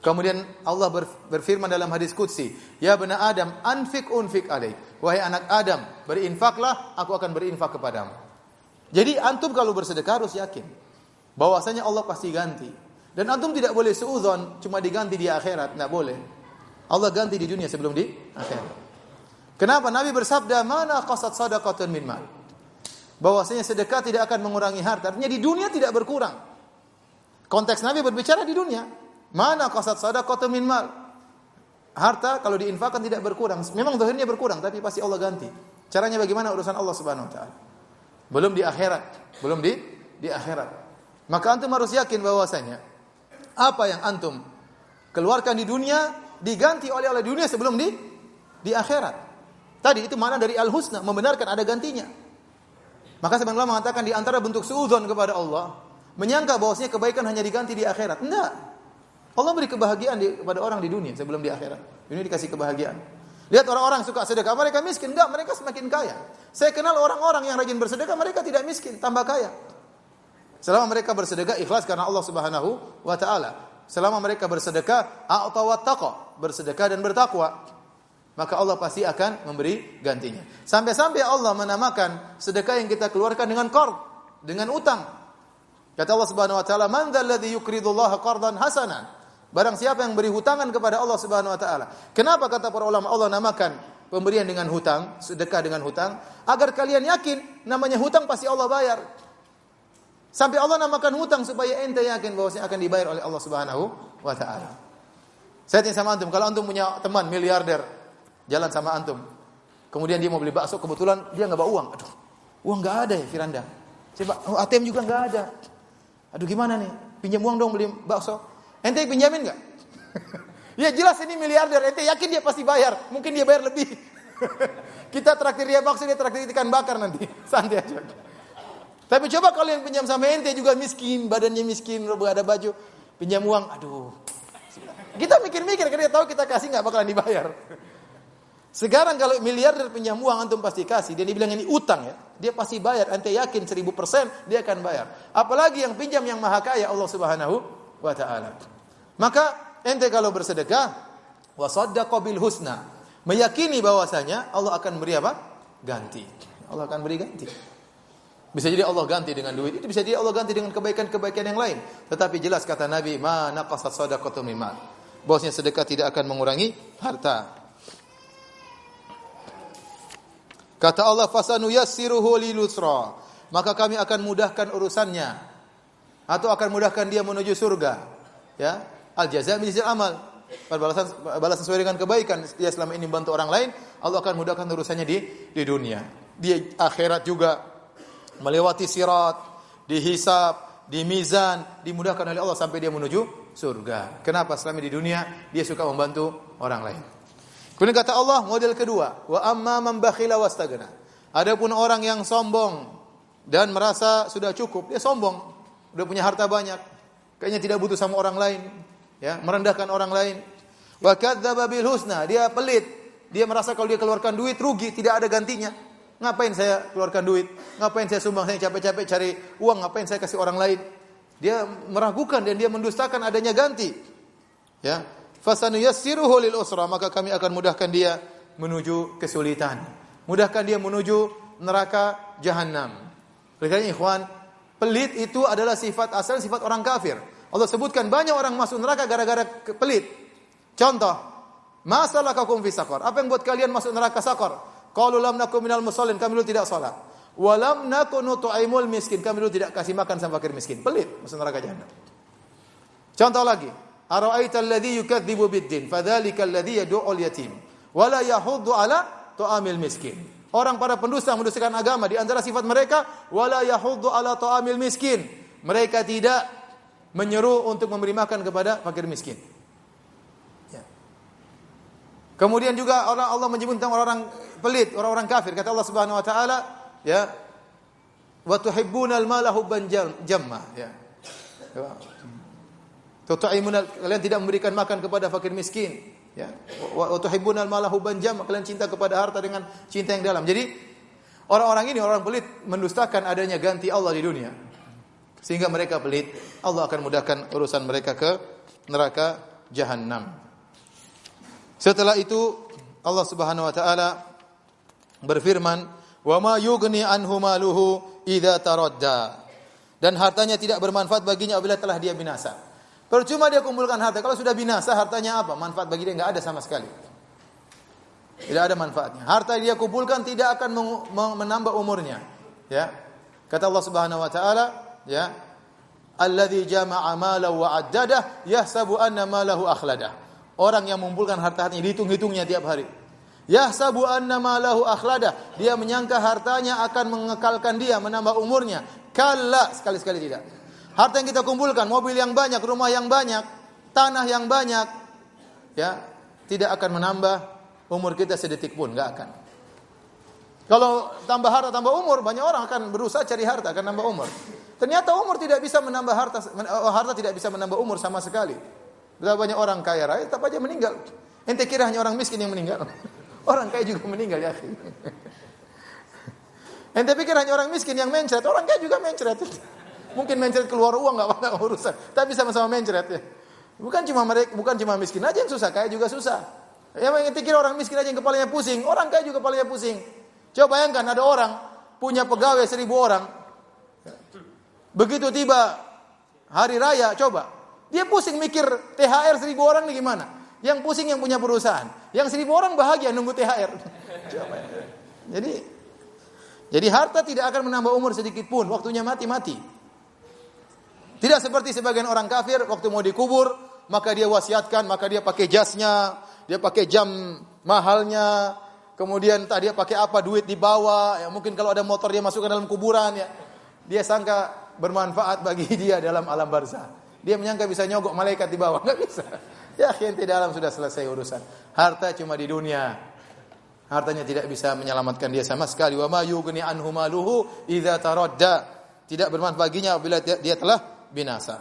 Kemudian Allah berfirman dalam hadis qudsi, "Ya bani Adam, anfik unfik alaik." Wahai anak Adam, berinfaklah, aku akan berinfak kepadamu. Jadi antum kalau bersedekah harus yakin bahwasanya Allah pasti ganti. Dan antum tidak boleh seuzon cuma diganti di akhirat, tidak boleh. Allah ganti di dunia sebelum di akhirat. Kenapa Nabi bersabda, "Mana qasad sadaqatun min mal?" Bahwasanya sedekah tidak akan mengurangi harta. Artinya di dunia tidak berkurang. Konteks Nabi berbicara di dunia. Mana qasad sadaqatun min mal? Harta kalau diinfakkan tidak berkurang. Memang zahirnya berkurang, tapi pasti Allah ganti. Caranya bagaimana urusan Allah Subhanahu wa taala. Belum di akhirat, belum di di akhirat. Maka antum harus yakin bahwasanya apa yang antum keluarkan di dunia diganti oleh oleh dunia sebelum di di akhirat. Tadi itu mana dari al-husna, membenarkan ada gantinya. Maka sebenarnya mengatakan di antara bentuk suudzon kepada Allah, menyangka bahwasanya kebaikan hanya diganti di akhirat. Enggak. Allah beri kebahagiaan kepada orang di dunia sebelum di akhirat. Ini dikasih kebahagiaan. Lihat orang-orang suka sedekah, mereka miskin. Enggak, mereka semakin kaya. Saya kenal orang-orang yang rajin bersedekah, mereka tidak miskin, tambah kaya. Selama mereka bersedekah ikhlas karena Allah Subhanahu wa taala. Selama mereka bersedekah a'ta wa taqa, bersedekah dan bertakwa, maka Allah pasti akan memberi gantinya. Sampai-sampai Allah menamakan sedekah yang kita keluarkan dengan qard, dengan utang. Kata Allah Subhanahu wa taala, "Man dzalladzi yuqridullaha qardan hasanan?" Barang siapa yang beri hutangan kepada Allah Subhanahu wa taala. Kenapa kata para ulama Allah namakan pemberian dengan hutang, sedekah dengan hutang, agar kalian yakin namanya hutang pasti Allah bayar. Sampai Allah namakan hutang supaya ente yakin bahwa akan dibayar oleh Allah Subhanahu wa taala. Saya tanya sama antum, kalau antum punya teman miliarder jalan sama antum, kemudian dia mau beli bakso, kebetulan dia nggak bawa uang. Aduh, uang nggak ada ya Firanda. Coba oh, ATM juga nggak ada. Aduh gimana nih? Pinjam uang dong beli bakso. Ente pinjamin nggak? (laughs) ya jelas ini miliarder, ente yakin dia pasti bayar. Mungkin dia bayar lebih. (laughs) Kita traktir dia bakso, dia traktir ikan bakar nanti. (laughs) Santai aja. Tapi coba kalau yang pinjam sama ente juga miskin, badannya miskin, ada baju, pinjam uang, aduh. Kita mikir-mikir, karena dia tahu kita kasih nggak bakalan dibayar. Sekarang kalau miliarder pinjam uang antum pasti kasih, dia dibilang ini utang ya, dia pasti bayar. Ente yakin seribu persen dia akan bayar. Apalagi yang pinjam yang maha kaya Allah Subhanahu wa taala. Maka ente kalau bersedekah wa saddaqa bil husna, meyakini bahwasanya Allah akan beri apa? Ganti. Allah akan beri ganti. Bisa jadi Allah ganti dengan duit itu, bisa jadi Allah ganti dengan kebaikan-kebaikan yang lain. Tetapi jelas kata Nabi, "Ma naqasat sadaqatu min mal." Bahwasanya sedekah tidak akan mengurangi harta. Kata Allah, "Fasanu yassiruhu lilusra." Maka kami akan mudahkan urusannya atau akan mudahkan dia menuju surga. Ya, al jaza min amal. Balasan balasan sesuai dengan kebaikan dia selama ini membantu orang lain, Allah akan mudahkan urusannya di di dunia. Di akhirat juga melewati sirat, dihisab, di mizan, dimudahkan oleh Allah sampai dia menuju surga. Kenapa? Selama di dunia dia suka membantu orang lain. Kemudian kata Allah model kedua, wa amma man wastagna. Adapun orang yang sombong dan merasa sudah cukup, dia sombong udah punya harta banyak, kayaknya tidak butuh sama orang lain, ya, merendahkan orang lain. Wa kadzdzaba bil husna, dia pelit. Dia merasa kalau dia keluarkan duit rugi, tidak ada gantinya. Ngapain saya keluarkan duit? Ngapain saya sumbang? Saya capek-capek cari uang, ngapain saya kasih orang lain? Dia meragukan dan dia mendustakan adanya ganti. Ya. Fasanuyassiruhu lil usra maka kami akan mudahkan dia menuju kesulitan. Mudahkan dia menuju neraka jahanam. Karena ikhwan, pelit itu adalah sifat asal sifat orang kafir. Allah sebutkan banyak orang masuk neraka gara-gara pelit. Contoh, masalah kaum fi sakar. Apa yang buat kalian masuk neraka sakar? Qalu lam nakum minal musallin, kami dulu tidak salat. Walam nakunu tu'aimul miskin, kami dulu tidak kasih makan sama fakir miskin. Pelit masuk neraka jahanam. Contoh lagi, ara'aita alladhi yukadzibu bid-din, fadzalika alladhi yad'ul yatim, wala yahuddu ala tu'amil miskin. Orang para pendusta mendustakan agama di antara sifat mereka wala yahuddu ala tu'amil miskin. Mereka tidak menyeru untuk memberi makan kepada fakir miskin. Ya. Kemudian juga orang Allah menyebut tentang orang-orang pelit, orang-orang kafir. Kata Allah Subhanahu wa taala, ya. Wa tuhibbunal mala hubban jamma, ya. Tutaimunal kalian tidak memberikan makan kepada fakir miskin, ya. Wa tuhibbunal jamma, kalian cinta kepada harta dengan cinta yang dalam. Jadi orang-orang ini orang pelit mendustakan adanya ganti Allah di dunia. Sehingga mereka pelit, Allah akan mudahkan urusan mereka ke neraka jahanam. Setelah itu Allah Subhanahu wa taala berfirman, "Wa ma yughni anhu maluhu idza taradda." Dan hartanya tidak bermanfaat baginya apabila telah dia binasa. Percuma dia kumpulkan harta. Kalau sudah binasa, hartanya apa? Manfaat bagi dia enggak ada sama sekali. Tidak ada manfaatnya. Harta yang dia kumpulkan tidak akan menambah umurnya. Ya. Kata Allah Subhanahu wa taala, ya alladzi jama'a malahu wa addadah yahsabu anna malahu akhladah orang yang mengumpulkan harta-hartanya dihitung-hitungnya tiap hari yahsabu anna malahu akhladah dia menyangka hartanya akan mengekalkan dia menambah umurnya kalla sekali-sekali tidak harta yang kita kumpulkan mobil yang banyak rumah yang banyak tanah yang banyak ya tidak akan menambah umur kita sedetik pun enggak akan kalau tambah harta tambah umur banyak orang akan berusaha cari harta akan nambah umur Ternyata umur tidak bisa menambah harta, oh, harta tidak bisa menambah umur sama sekali. Berapa banyak orang kaya raya tetap aja meninggal. Ente kira hanya orang miskin yang meninggal. (laughs) Orang kaya juga meninggal ya. (laughs) Ente pikir hanya orang miskin yang mencret, orang kaya juga mencret. (laughs) Mungkin mencret keluar uang nggak apa urusan, tapi sama-sama mencret ya. Bukan cuma mereka, bukan cuma miskin aja yang susah, kaya juga susah. Yang ente kira orang miskin aja yang kepalanya pusing, orang kaya juga kepalanya pusing. Coba bayangkan ada orang punya pegawai seribu orang, Begitu tiba hari raya, coba. Dia pusing mikir THR seribu orang nih gimana. Yang pusing yang punya perusahaan. Yang seribu orang bahagia nunggu THR. (laughs) Coba. Jadi, jadi harta tidak akan menambah umur sedikit pun. Waktunya mati-mati. Tidak seperti sebagian orang kafir, waktu mau dikubur, maka dia wasiatkan, maka dia pakai jasnya, dia pakai jam mahalnya, kemudian tadi dia pakai apa duit dibawa, ya mungkin kalau ada motor dia masukkan dalam kuburan ya. Dia sangka bermanfaat bagi (laughs) dia dalam alam barzah. Dia menyangka bisa nyogok malaikat di bawah, (laughs) enggak bisa. Ya, ente dalam sudah selesai urusan. Harta cuma di dunia. Hartanya tidak bisa menyelamatkan dia sama sekali. Wa ma yughni anhu maluhu idza taradda. Tidak bermanfaat baginya apabila dia telah binasa.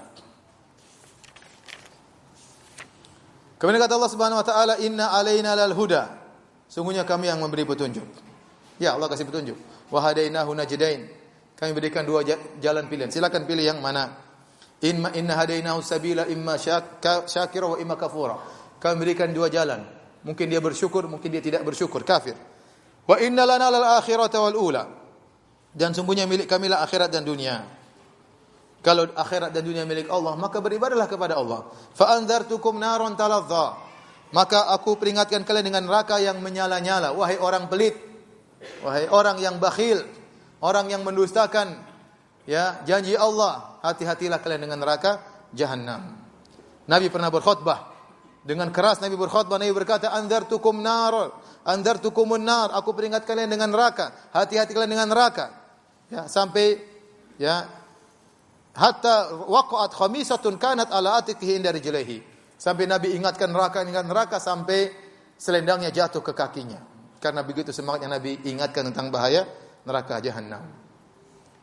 Kemudian kata Allah Subhanahu wa taala, "Inna alaina lal huda." Sungguhnya kami yang memberi petunjuk. Ya, Allah kasih petunjuk. Wa hadainahu najdain. Kami berikan dua jalan pilihan. Silakan pilih yang mana. Inna inna hadainahu sabila imma syakira wa imma kafura. Kami berikan dua jalan. Mungkin dia bersyukur, mungkin dia tidak bersyukur, kafir. Wa inna lana lal akhirata wal ula. Dan sungguhnya milik kami lah akhirat dan dunia. Kalau akhirat dan dunia milik Allah, maka beribadahlah kepada Allah. Fa naron taladha. Maka aku peringatkan kalian dengan neraka yang menyala-nyala. Wahai orang pelit, wahai orang yang bakhil, orang yang mendustakan ya janji Allah, hati-hatilah kalian dengan neraka jahanam. Nabi pernah berkhutbah dengan keras Nabi berkhutbah Nabi berkata anzartukum nar anzartukumun nar aku peringat kalian dengan neraka hati-hati kalian dengan neraka ya sampai ya hatta waqa'at khamisatun kanat ala atiqihi inda rijlihi sampai Nabi ingatkan neraka ingat neraka sampai selendangnya jatuh ke kakinya karena begitu semangatnya Nabi ingatkan tentang bahaya neraka jahanam.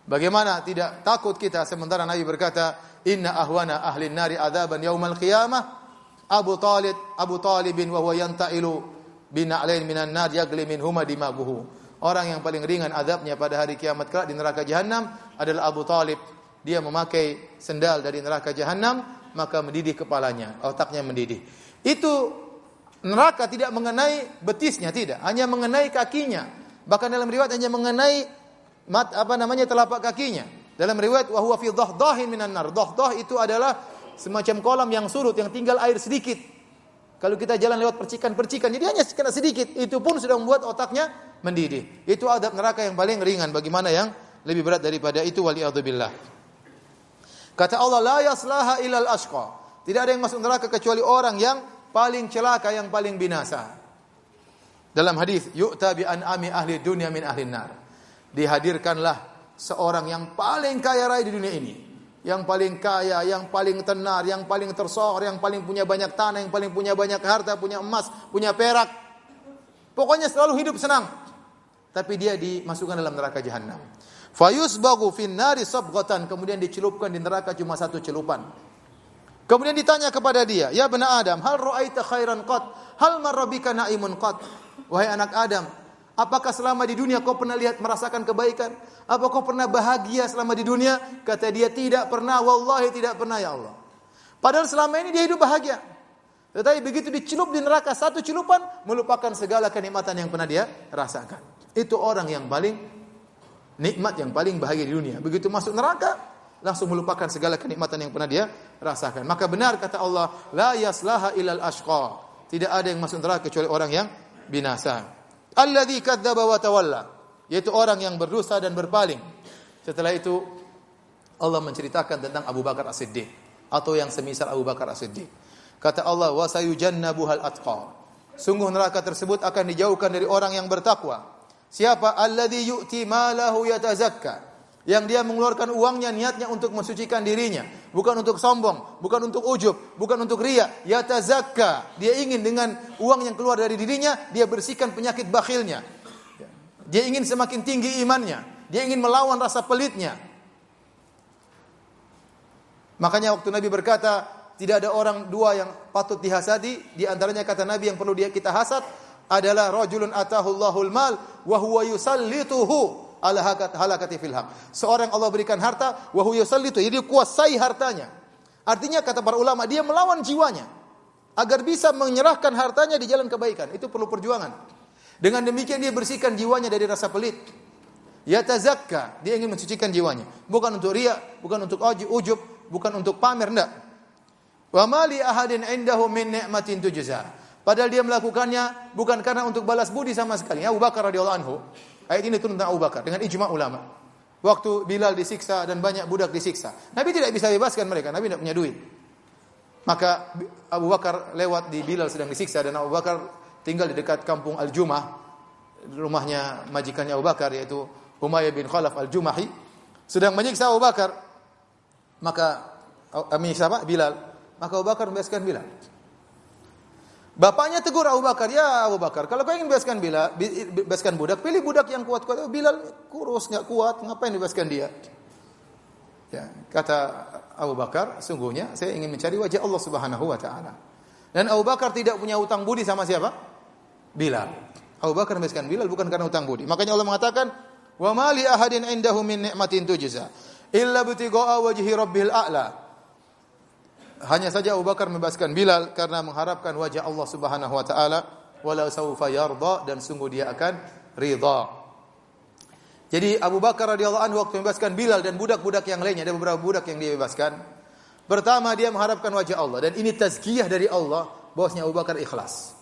Bagaimana tidak takut kita sementara Nabi berkata, "Inna ahwana ahli nari adzaban yaumal qiyamah." Abu Talib, Abu Talibin wa huwa yantailu bina'lain minan nar yagli minhuma dimaguhu. Orang yang paling ringan azabnya pada hari kiamat kelak di neraka jahanam adalah Abu Talib. Dia memakai sendal dari neraka jahanam, maka mendidih kepalanya, otaknya mendidih. Itu neraka tidak mengenai betisnya, tidak, hanya mengenai kakinya. Bahkan dalam riwayat hanya mengenai mat, apa namanya telapak kakinya. Dalam riwayat wa huwa fi dhahdahin minan nar. Dhahdah itu adalah semacam kolam yang surut yang tinggal air sedikit. Kalau kita jalan lewat percikan-percikan, jadi hanya kena sedikit, itu pun sudah membuat otaknya mendidih. Itu adab neraka yang paling ringan. Bagaimana yang lebih berat daripada itu wali billah. Kata Allah la yaslaha ilal ashqa. Tidak ada yang masuk neraka kecuali orang yang paling celaka, yang paling binasa. Dalam hadis, yu'ta bi an'ami ahli dunia min ahli nar. Dihadirkanlah seorang yang paling kaya raya di dunia ini. Yang paling kaya, yang paling tenar, yang paling tersohor, yang paling punya banyak tanah, yang paling punya banyak harta, punya emas, punya perak. Pokoknya selalu hidup senang. Tapi dia dimasukkan dalam neraka jahanam. Fayusbagu fin nari sabghatan, kemudian dicelupkan di neraka cuma satu celupan. Kemudian ditanya kepada dia, "Ya bena Adam, hal ra'aita khairan qat? Hal marrabika naimun qat?" Wahai anak Adam, apakah selama di dunia kau pernah lihat merasakan kebaikan? Apa kau pernah bahagia selama di dunia? Kata dia, "Tidak pernah, wallahi tidak pernah ya Allah." Padahal selama ini dia hidup bahagia. Tetapi begitu dicelup di neraka satu celupan, melupakan segala kenikmatan yang pernah dia rasakan. Itu orang yang paling nikmat yang paling bahagia di dunia. Begitu masuk neraka, langsung melupakan segala kenikmatan yang pernah dia rasakan. Maka benar kata Allah, la yaslaha ilal ashqa. Tidak ada yang masuk neraka kecuali orang yang binasa. Alladzi kadzdzaba wa tawalla, yaitu orang yang berdosa dan berpaling. Setelah itu Allah menceritakan tentang Abu Bakar As-Siddiq atau yang semisal Abu Bakar As-Siddiq. Kata Allah, "Wa sayujannabuhal atqa." Sungguh neraka tersebut akan dijauhkan dari orang yang bertakwa. Siapa alladzi yu'ti malahu yatazakka? Yang dia mengeluarkan uangnya niatnya untuk mensucikan dirinya, bukan untuk sombong, bukan untuk ujub, bukan untuk ria. Yatazakka. Dia ingin dengan uang yang keluar dari dirinya dia bersihkan penyakit bakhilnya. Dia ingin semakin tinggi imannya. Dia ingin melawan rasa pelitnya. Makanya waktu Nabi berkata, tidak ada orang dua yang patut dihasadi, di antaranya kata Nabi yang perlu dia kita hasad adalah rajulun atahu Allahul mal wa huwa yusallituhu ala halakati fil haq. Seorang Allah berikan harta wa huwa yusallitu, jadi kuasai hartanya. Artinya kata para ulama dia melawan jiwanya agar bisa menyerahkan hartanya di jalan kebaikan. Itu perlu perjuangan. Dengan demikian dia bersihkan jiwanya dari rasa pelit. Ya tazakka, dia ingin mensucikan jiwanya. Bukan untuk ria, bukan untuk ujub, bukan untuk pamer enggak. Wa mali ahadin indahu min ni'matin tujza. Padahal dia melakukannya bukan karena untuk balas budi sama sekali. Abu Bakar radhiyallahu anhu. Ayat ini tentang Abu Bakar dengan ijma ulama. Waktu Bilal disiksa dan banyak budak disiksa. Nabi tidak bisa bebaskan mereka, Nabi tidak punya duit. Maka Abu Bakar lewat di Bilal sedang disiksa dan Abu Bakar tinggal di dekat kampung Al-Jumah, rumahnya majikannya Abu Bakar yaitu Umayyah bin Khalaf Al-Jumahi, sedang menyiksa Abu Bakar. Maka menyiksa apa? Bilal. Maka Abu Bakar membebaskan Bilal. Bapaknya tegur Abu Bakar, ya Abu Bakar, kalau kau ingin bebaskan Bilal, bebaskan budak, pilih budak yang kuat-kuat. Bilal kurus, nggak kuat, ngapain bebaskan dia? Ya, kata Abu Bakar, sungguhnya saya ingin mencari wajah Allah Subhanahu wa taala. Dan Abu Bakar tidak punya utang budi sama siapa? Bilal. Abu Bakar membebaskan Bilal bukan karena utang budi. Makanya Allah mengatakan, "Wa ma li ahadin indahu min ni'matin tujza illa butiqa'a wajhi rabbil a'la." Hanya saja Abu Bakar membebaskan Bilal karena mengharapkan wajah Allah Subhanahu wa taala wala saufa yarda dan sungguh dia akan ridha. Jadi Abu Bakar radhiyallahu anhu waktu membebaskan Bilal dan budak-budak yang lainnya ada beberapa budak yang dia bebaskan. Pertama dia mengharapkan wajah Allah dan ini tazkiyah dari Allah bahwasanya Abu Bakar ikhlas.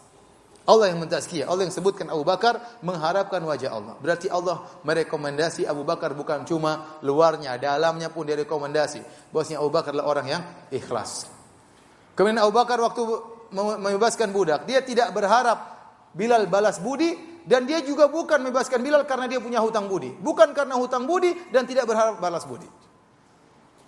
Allah yang mentazkiyah, Allah yang sebutkan Abu Bakar mengharapkan wajah Allah. Berarti Allah merekomendasi Abu Bakar bukan cuma luarnya, dalamnya pun dia rekomendasi. Bahwasanya Abu Bakar adalah orang yang ikhlas. Kemudian Abu Bakar waktu membebaskan budak, dia tidak berharap Bilal balas budi dan dia juga bukan membebaskan Bilal karena dia punya hutang budi. Bukan karena hutang budi dan tidak berharap balas budi.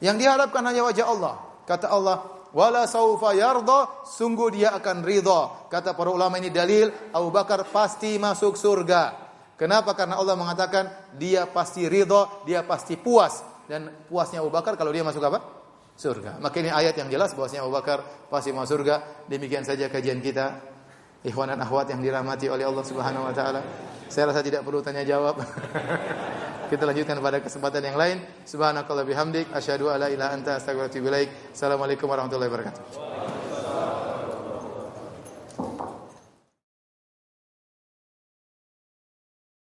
Yang diharapkan hanya wajah Allah. Kata Allah, wala saufa yarda sungguh dia akan ridha. Kata para ulama ini dalil Abu Bakar pasti masuk surga. Kenapa? Karena Allah mengatakan dia pasti ridha dia pasti puas. Dan puasnya Abu Bakar kalau dia masuk apa? Surga. Maka ayat yang jelas bahwasanya Abu Bakar pasti masuk surga. Demikian saja kajian kita ikhwan dan akhwat yang dirahmati oleh Allah Subhanahu wa taala saya rasa tidak perlu tanya jawab (laughs) Kita lanjutkan pada kesempatan yang lain. Subhanakallah bihamdik asyhadu alla ilaha anta astaghfiruka wa atubu. Assalamualaikum warahmatullahi wabarakatuh.